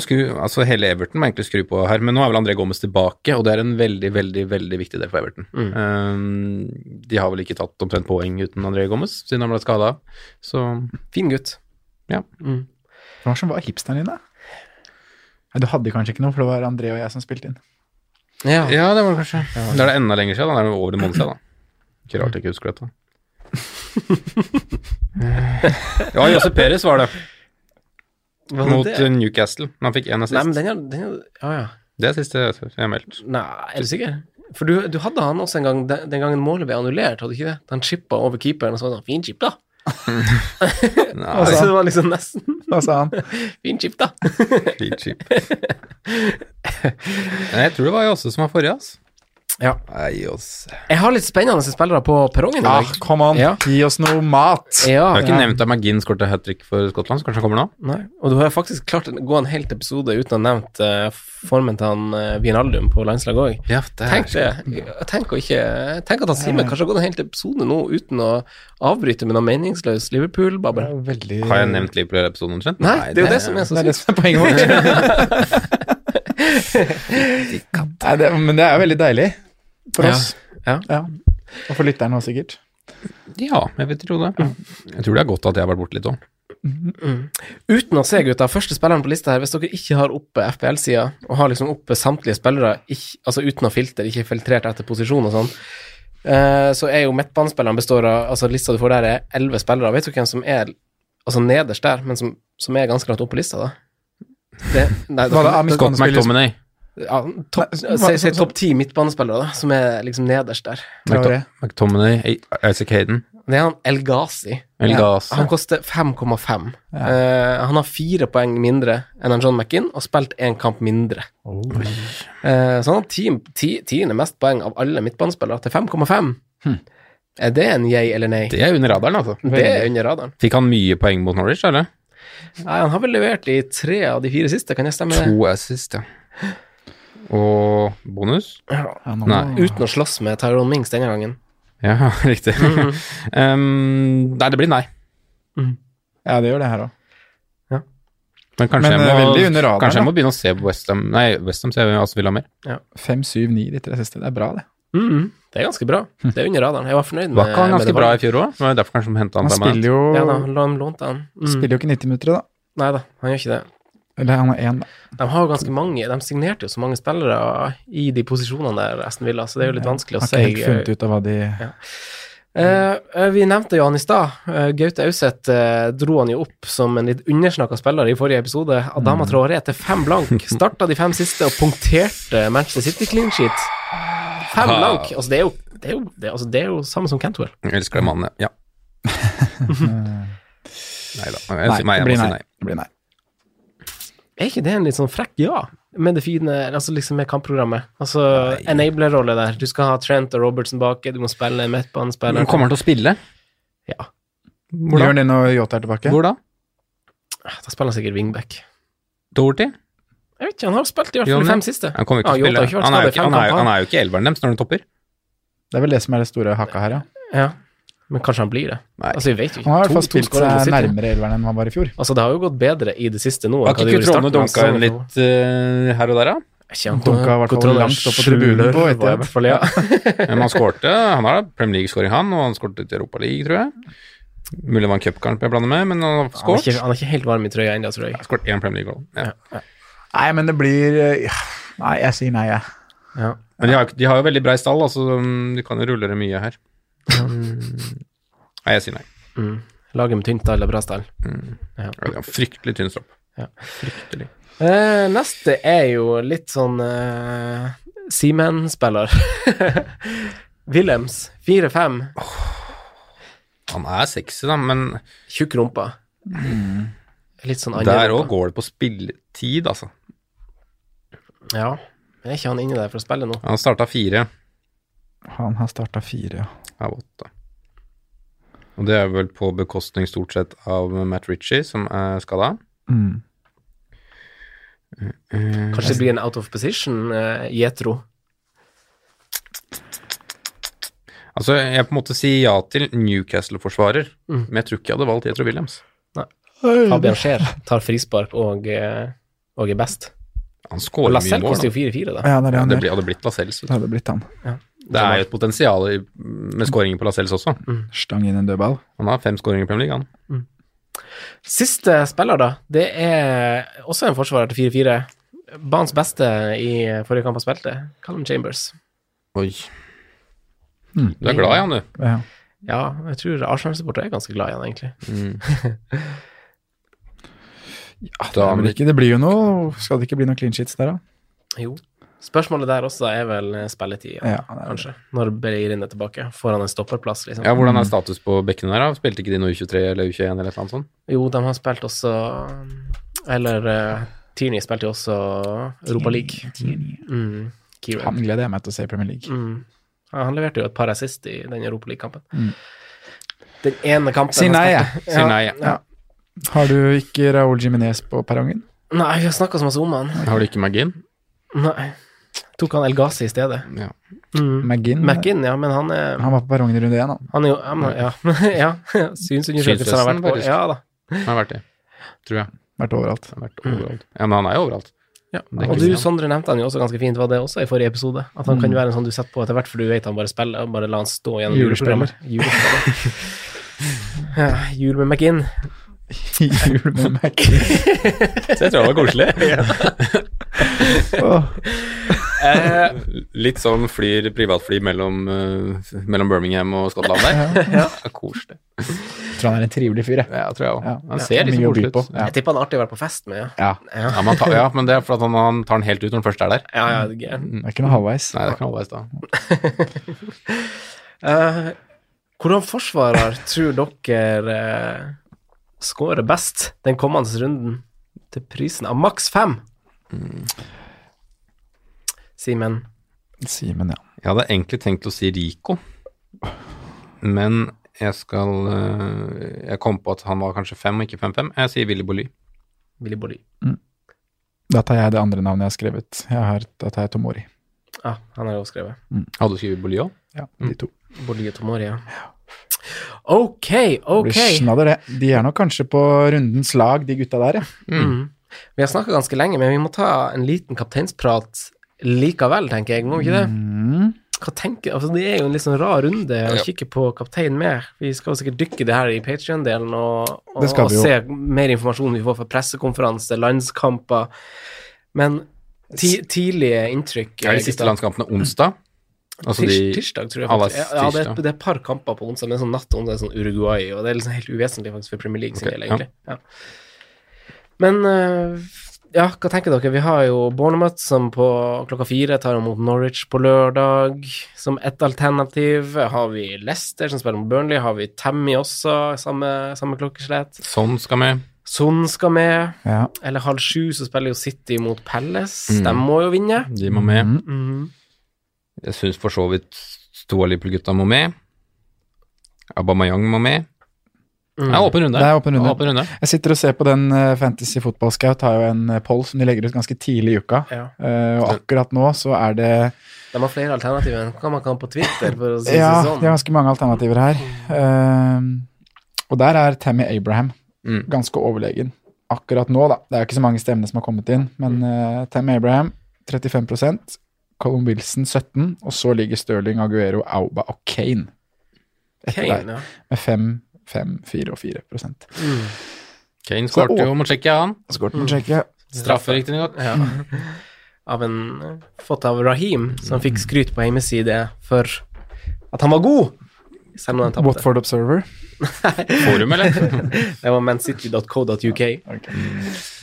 skru, altså Hele Everton må egentlig skru på her, men nå er vel André Gomez tilbake, og det er en veldig veldig, veldig viktig del for Everton. Øhm, de har vel ikke tatt omtrent poeng uten André Gomez, siden han ble skada. Så Fin gutt. ja. Hva som var hipsteren din, da? Nei, du hadde kanskje ikke noe, for det var André og jeg som spilte inn. Ja. ja, det var det kanskje. Da er det enda lenger siden. Da er det over en måned siden. da. Ikke rart jeg ikke husker dette. ja, Jose Perez Var det mot det? eh, Newcastle. Men Han fikk én Nei, men den er, den er Ja, ja. Det er siste jeg har meldt. Nei, er du sikker? For du, du hadde han også en gang den, den gangen målet ble annullert, hadde du ikke det? Han chippa over keeperen, og så var det sånn Fin chip, da. Nei, Altså, det var liksom nesten Hva sa han? Fin chip, da. fin chip. Nei, jeg tror det var Josse som var forrige, ass. Ja. Nei. Jeg har litt spennende spillere på perrongen i Ah, come on, Ja. gi oss noe mat. Ja, Jeg har ikke ja. nevnt at McGinn skåret hat trick for Skottland, så kanskje han kommer nå? Nei. Og du har faktisk klart å gå en helt episode uten å ha nevnt uh, formen til han uh, Vinaldum på landslaget òg. Ja, Tenk. Tenk, tenk at han Simen kanskje har gått en hel episode nå uten å avbryte med noe meningsløs Liverpool-babbel. Veldig Har jeg nevnt Liverpool-episoden omtrent? Nei, det er jo det som er så Det er det som er poenget vårt. Nei, det, men det er jo veldig deilig for Ja. oss. Ja. Og for lytterne også, sikkert. Ja, jeg vil tro det. Jeg tror det er godt at jeg har vært borte litt òg. Uten å se, gutta, første spilleren på lista her, hvis dere ikke har oppe FPL-sida, og har liksom oppe samtlige spillere, ikke, altså uten å filtre, ikke filtrert etter posisjon og sånn, uh, så er jo midtbanespilleren består av Altså, lista du får der, er elleve spillere. Vet du hvem som er altså nederst der, men som, som er ganske langt oppe på lista, da? Det, nei, da, Scott McTominay. Ja, topp, si, si topp ti midtbanespillere, da, som er liksom nederst der. Traoré. McTominay, Isaac Hayden, Det er han El Ghazi. El Ghazi. Han koster 5,5. Ja. Uh, han har fire poeng mindre enn John McInn, og spilt én kamp mindre. Uh, så han har ti, ti, tiende mest poeng av alle midtbanespillere, til 5,5. Er det en yay eller nei? Det er under radaren, altså. Det er under radaren. Fikk han mye poeng mot Norwich, eller? Nei, han har vel levert i tre av de fire siste, kan jeg stemme det? To assist, ja. Og bonus? Ja. Ja, nå- Nei. Uten å slåss med Tyrone Mings denne gangen. Ja, riktig. um, nei, det blir nei. Ja, det gjør det her òg. Men kanskje, Men, jeg, eh, må, veldig under kanskje jeg må begynne å se på Westham Nei, Westham ser jeg altså vil ha mer. 5, 7, 9 de tre siste. Det er bra, det. Mhm. Det er ganske bra. Det er under radaren. Jeg var fornøyd med Var ikke han ganske det bra i fjor òg? Derfor kanskje de henta han Han spiller jo, Ja da, lånte han. Mm. spiller jo ikke 90 minutter, da. Nei da, han gjør ikke det. Eller han er én, da. De har jo ganske mange De signerte jo så mange spillere i de posisjonene der, Aston Villa, så det er jo litt vanskelig å Har ikke helt funnet ut av hva de ja. Uh, vi nevnte jo han i stad. Uh, Gaute Auseth uh, dro han jo opp som en litt undersnakka spiller i forrige episode. Adama Traoré til fem blank. Starta de fem siste og punkterte Manchester City clean sheet. Fem blank. Altså, det er jo det er jo, det, altså, det er jo samme som Cantwell. Jeg elsker den mannen, ja. nei da. Jeg, Nei, sier- nei, det jeg blir må si nei. nei. Er ikke det en litt sånn frekk ja, med det fine Altså liksom med kampprogrammet? Altså enabler-rolle der. Du skal ha Trent og Robertson baki, du må spille en midtbanespiller. Men kommer han til å spille? Ja. Hvor Gjør han det når Yota er tilbake? Hvor da? Da spiller han sikkert wingback. Dorothy? Jeg vet ikke, han har spilt i hvert fall han de fem siste. Han kommer ikke Ja, til å spille. Han er, jo ikke, han, han ikke elveren deres når han topper. Det er vel det som er det store hakka her, ja. Ja, men kanskje han blir det. Nei. Altså, vi vet jo ikke. Han har i hvert fall spilt seg nærmere elveren enn han var i fjor. Altså, det har jo gått bedre i det siste nå. Har ikke Kutrone dunka inn litt uh, her og der, da? Han Dunka i hvert fall langt opp på tribunen på etter. Fall, ja. Men han skårte. Han har Premier League-skåring, han, og han skårte til Europa League, tror jeg. Mulig det var en cupkamp jeg blander med, men han har skåret. ikke, han er ikke helt varm i trøya ennå, tror jeg. Skåret én Premier League-goal. Ja. Nei, men det blir eh. Nei, jeg sier nei, jeg. Ja. Men de har, de har jo veldig brei stall, altså de kan jo rulle det mye her. Nei, jeg sier nei. Mm. Lager med tynt eller er bra stall. Mm. Ja. Fryktelig tynn stropp. Ja. Fryktelig. Uh, neste er jo litt sånn uh, Seaman-spiller. Wilhelms, 4-5. Han er sexy, da, men Tjukk rumpa. Litt sånn der rumpa. òg går det på spilletid, altså. Ja. Men er ikke han inni der for å spille nå? Han starta fire Han har starta fire, ja. Av åtte. Og det er vel på bekostning stort sett av Matt Ritchie, som er skada. Mm. Kanskje det blir en out of position, uh, Jetro. Altså, jeg på en måte sier ja til Newcastle-forsvarer, Mm. men jeg tror ikke jeg hadde valgt Jetro Williams. Fabian Scheer tar frispark og, eh, og er best. Han skårer mye mål. Lascelles koster jo 4-4, da. Ja, det det Ja, det gjør. hadde blitt Lascelles. Det hadde blitt han. Det er jo et potensial i- med skåringer på Lascelles også. Stang inn en dødball. Han har fem skåringer i Premier League, han. Siste spiller, da, det er også en forsvarer til 4-4. Banens beste i forrige kamp han spilte, Callum Chambers. Oi. Mm. Du er glad i han, du. Ja. Ja, jeg tror Arsenal-supportere er ganske glad i han, egentlig. Ja, det, ikke, det blir jo noe Skal det ikke bli noen clean sheets der, da? Jo. Spørsmålet der også er vel eh, spilletid, ja, Ja, det kanskje. Når Beirin er tilbake. Får han en stopperplass, liksom? Ja, Hvordan er status på bekkene der? da? Spilte ikke de noe U23 eller U21 eller noe sånt? Jo, de har spilt også Eller uh, Tierney spilte jo også Europa League. Mm. Han gleder jeg meg til å se i Premier League. Mm. Ja, han leverte jo et par assist i den Europa League-kampen. Mm. Den ene kampen Si nei, Si nei, ja. ja. Har du ikke Raúl Jiminez på perrongen? Nei, vi har snakka så masse om han. Har du ikke Magin? Nei. Tok han El Ghazi i stedet. Ja. Mm. McGinn? McInn, ja, men han er Han var på perrongen i runde én, han. Han er jo ja, men- Ja. ja. Synsundersøkelsen har vært på. Ja da. Han har vært det. Tror jeg. Vært overalt. Vært overalt. Ja, men han er jo overalt. Ja. Er Og du. Sondre, nevnte han jo også ganske fint, var det også i forrige episode? At han kan Mm. være en sånn du setter på etter hvert, for du vet han bare spiller, og bare la han stå gjennom juleprogrammer. Julespiller. ja, jul med McInn. Jul med McGinn. Så jeg tror det var koselig. Åh, Eh, Litt sånn flyr privatfly mellom, uh, mellom Birmingham og Skottland der. Ja. Koselig. tror han er en trivelig fyr, jeg. Ja, tror jeg òg. Ja. Han Ja, ser mye koselig ut. Ja. jeg tipper han er artig å være på fest med, ja. Ja, Ja, tar, ja, men det er for at han, han tar den helt ut når han først er der. ja, ja det er det er ikke noe halvveis. Nei, det kan halvveis da. uh, hvordan forsvarer tror dere uh, scorer best den kommende runden til prisen av maks fem? Simen. Simen, ja. Jeg hadde egentlig tenkt å si Rico, men jeg skal eh, Jeg kom på at han var kanskje fem og ikke fem-fem. Jeg sier Willy Bolly. Willy Bolly. Da tar jeg det andre navnet jeg har skrevet. Jeg har, da tar jeg Tomori. Ja, han har jo skrevet. Hadde du skrevet Bolly òg? Ja, de to. Bolly og Tomori, ja. Ok, ok. Blir snadder, det. De er nok kanskje på rundens lag, de gutta der, ja. Mm. Vi har snakka ganske lenge, men vi må ta en liten kapteinsprat likevel, tenker jeg. Må ikke det? Mm. Hva tenker, altså Det er jo en litt sånn rar runde å Ja. kikke på kaptein med. Vi skal jo sikkert dykke det her i Patrion-delen og, og, og se mer informasjon vi får fra pressekonferanse, landskamper. Men ti, tidlige inntrykk Er de siste landskampene onsdag? Altså Tirs, de tirsdag, tror jeg. Faktisk. Ja, ja, det, er, det er et par kamper på onsdag, men sånn natt onsdag, sånn Uruguay, og det er liksom helt uvesentlig faktisk for Premier League sin okay, del, egentlig. Ja. Men eh, ja, hva tenker dere? Vi har jo Bournemouth som på klokka fire tar imot Norwich på lørdag som ett alternativ. Har vi Leicester som spiller mot Burnley? Har vi Tammy også, samme, samme klokkeslett? Sånn skal med. Son skal med. ja. Eller halv sju så spiller jo City mot Palace. Mm. De må jo vinne. De må med. Mm. Mm. Jeg syns for så vidt to av Liverpool-gutta må med. Abamayang må med. Mm. Det er åpen runde. Det er åpen runde. Åpen runde. Jeg sitter og ser på den uh, Fantasy Football Scout, har jo en uh, poll som de legger ut ganske tidlig i uka. Ja. Uh, og akkurat nå så er det De har flere alternativer enn hva man kan på Twitter, for å si Ja, det Ja, de er ganske mange alternativer her. Uh, og der er Tammy Abraham Mm. ganske overlegen. Akkurat nå, da. Det er jo ikke så mange stemmene som har kommet inn, men uh, Tammy Abraham 35 Colin Wilson 17 og så ligger Stirling, Aguero, Auba og Kane etter Kane, ja. med 5, 5, 4 og 4 prosent. Mm. Kane skårte jo mot Tsjekkia, han. Skåret mot Tsjekkia. Straffe, riktignok. Ja. Av en Fått av Rahim, som fikk skryt på hjemmeside for at han var god. selv om han tapte. Watford Observer. Forum, eller? Det var mancity.co.uk. Det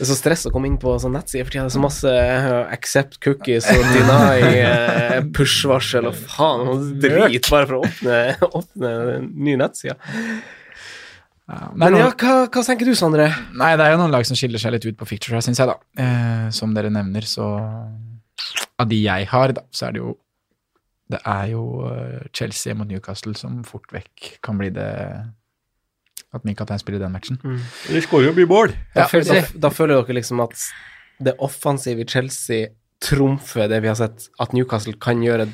er så stress å komme inn på sånn nettside for tida. Det er så masse eh, accept cookies og deny eh, push-varsel og faen drit bare for å åpne, åpne ny nettsider. Men ja, hva, hva tenker du, Sondre? Nei, det er jo noen lag som skiller seg litt ut på picture her, syns jeg, da. Eh, som dere nevner, så Av de jeg har, da, så er det jo Det er jo eh, Chelsea mot Newcastle som fort vekk kan bli det At min kaptein spiller den matchen. De skårer jo mye mål. Da, Ja, da, da føler dere liksom at det offensive i Chelsea trumfer det vi har sett at Newcastle kan gjøre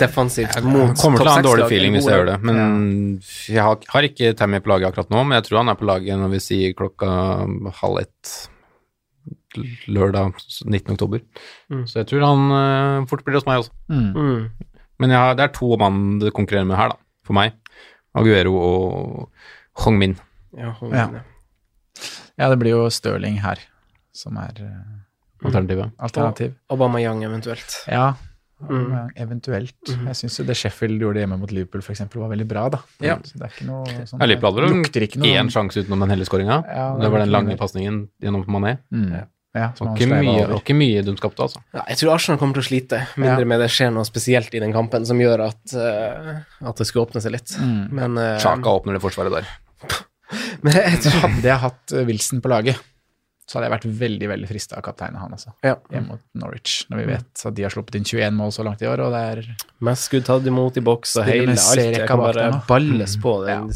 defensivt mot Jeg kommer til å ha en dårlig feeling hvis jeg gjør det, men jeg har, har ikke Tammy på laget akkurat nå, men jeg tror han er på laget når vi sier klokka halv ett lørdag 19. oktober. Mm. Så jeg tror han uh, fort blir hos meg også. Mm. Mm. Men jeg har, det er to mann det konkurrerer med her, da, for meg. Aguero og Hong Min. Ja, hun, Ja. Ja, det blir jo Stirling her som er eh, Alternativet. alternativ. Og Young eventuelt. Ja, Mm. eventuelt. Mm. Jeg syns jo det Sheffield gjorde hjemme mot Liverpool, for eksempel, var veldig bra, da. Ja. Så det er ikke noe sånn Ja, Liverpool hadde vel lukter ikke noe én sjanse utenom den hele skåringa. Ja, det var den lange pasningen gjennom Mané. Mm. Ja. Ja, Det var ikke mye, det ikke mye dumt skapt, altså. Ja, jeg tror Arsenal kommer til å slite, mindre Ja. med det skjer noe spesielt i den kampen som gjør at, uh, at det skulle åpne seg litt. Mm. Men, uh, Sjaka åpner det forsvaret der. men jeg tror Hadde jeg hatt eh, Wilson på laget, så hadde jeg vært veldig veldig frista av kapteinen han, altså. ja, Hjemme mot Norwich, når vi vet at de har sluppet inn 21 mål så langt i år, og det er mest skudd tatt imot i boks og hele alt. jeg Det kan bare balles på, den,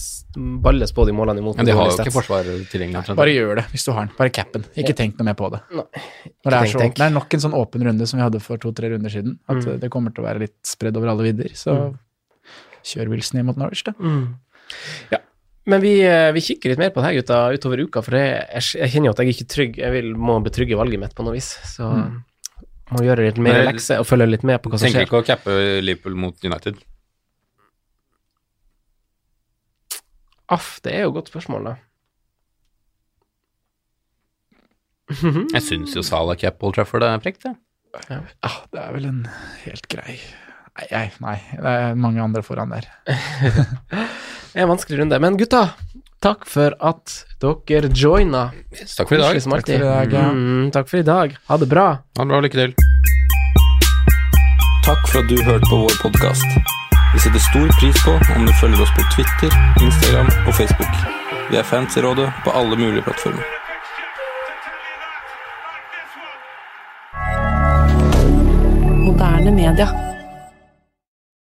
balles på de målene imot. Men de har jo ikke stats. forsvar tilgjengelig. Bare gjør det, hvis du har den. Bare cappen. Ikke tenk noe mer på det. Nei, Når det, er så, det er nok en sånn åpen runde som vi hadde for to-tre runder siden. At Mm. det kommer til å være litt spredd over alle vidder. Så kjør Wilson inn mot Norwich, da. Mm. Ja. Men vi, eh, vi kikker litt mer på det her, gutta, utover uka, for jeg, jeg, kjenner jo at jeg er ikke trygg. Jeg vil, må betrygge valget mitt på noe vis. Så Mm. må gjøre litt mer Men- lekse og følge litt med på hva som skjer. Tenker ikke å cappe Liverpool mot United. Aff, det er jo et godt spørsmål, da. Jeg syns jo Salah cap Old Trafford er frekt, det. Ja, det er vel en helt grei Nei, nei. Det er mange andre foran der. Det er en vanskelig runde. Men gutta, takk for at dere joina. Takk for i dag. Takk for i dag, ja. Mm, takk for i dag. Ha det bra. Ha det bra, lykke til. Takk for at du hørte på vår podkast. Vi setter stor pris på om du følger oss på Twitter, Instagram og Facebook. Vi er fans i rådet på alle mulige plattformer. Moderne media.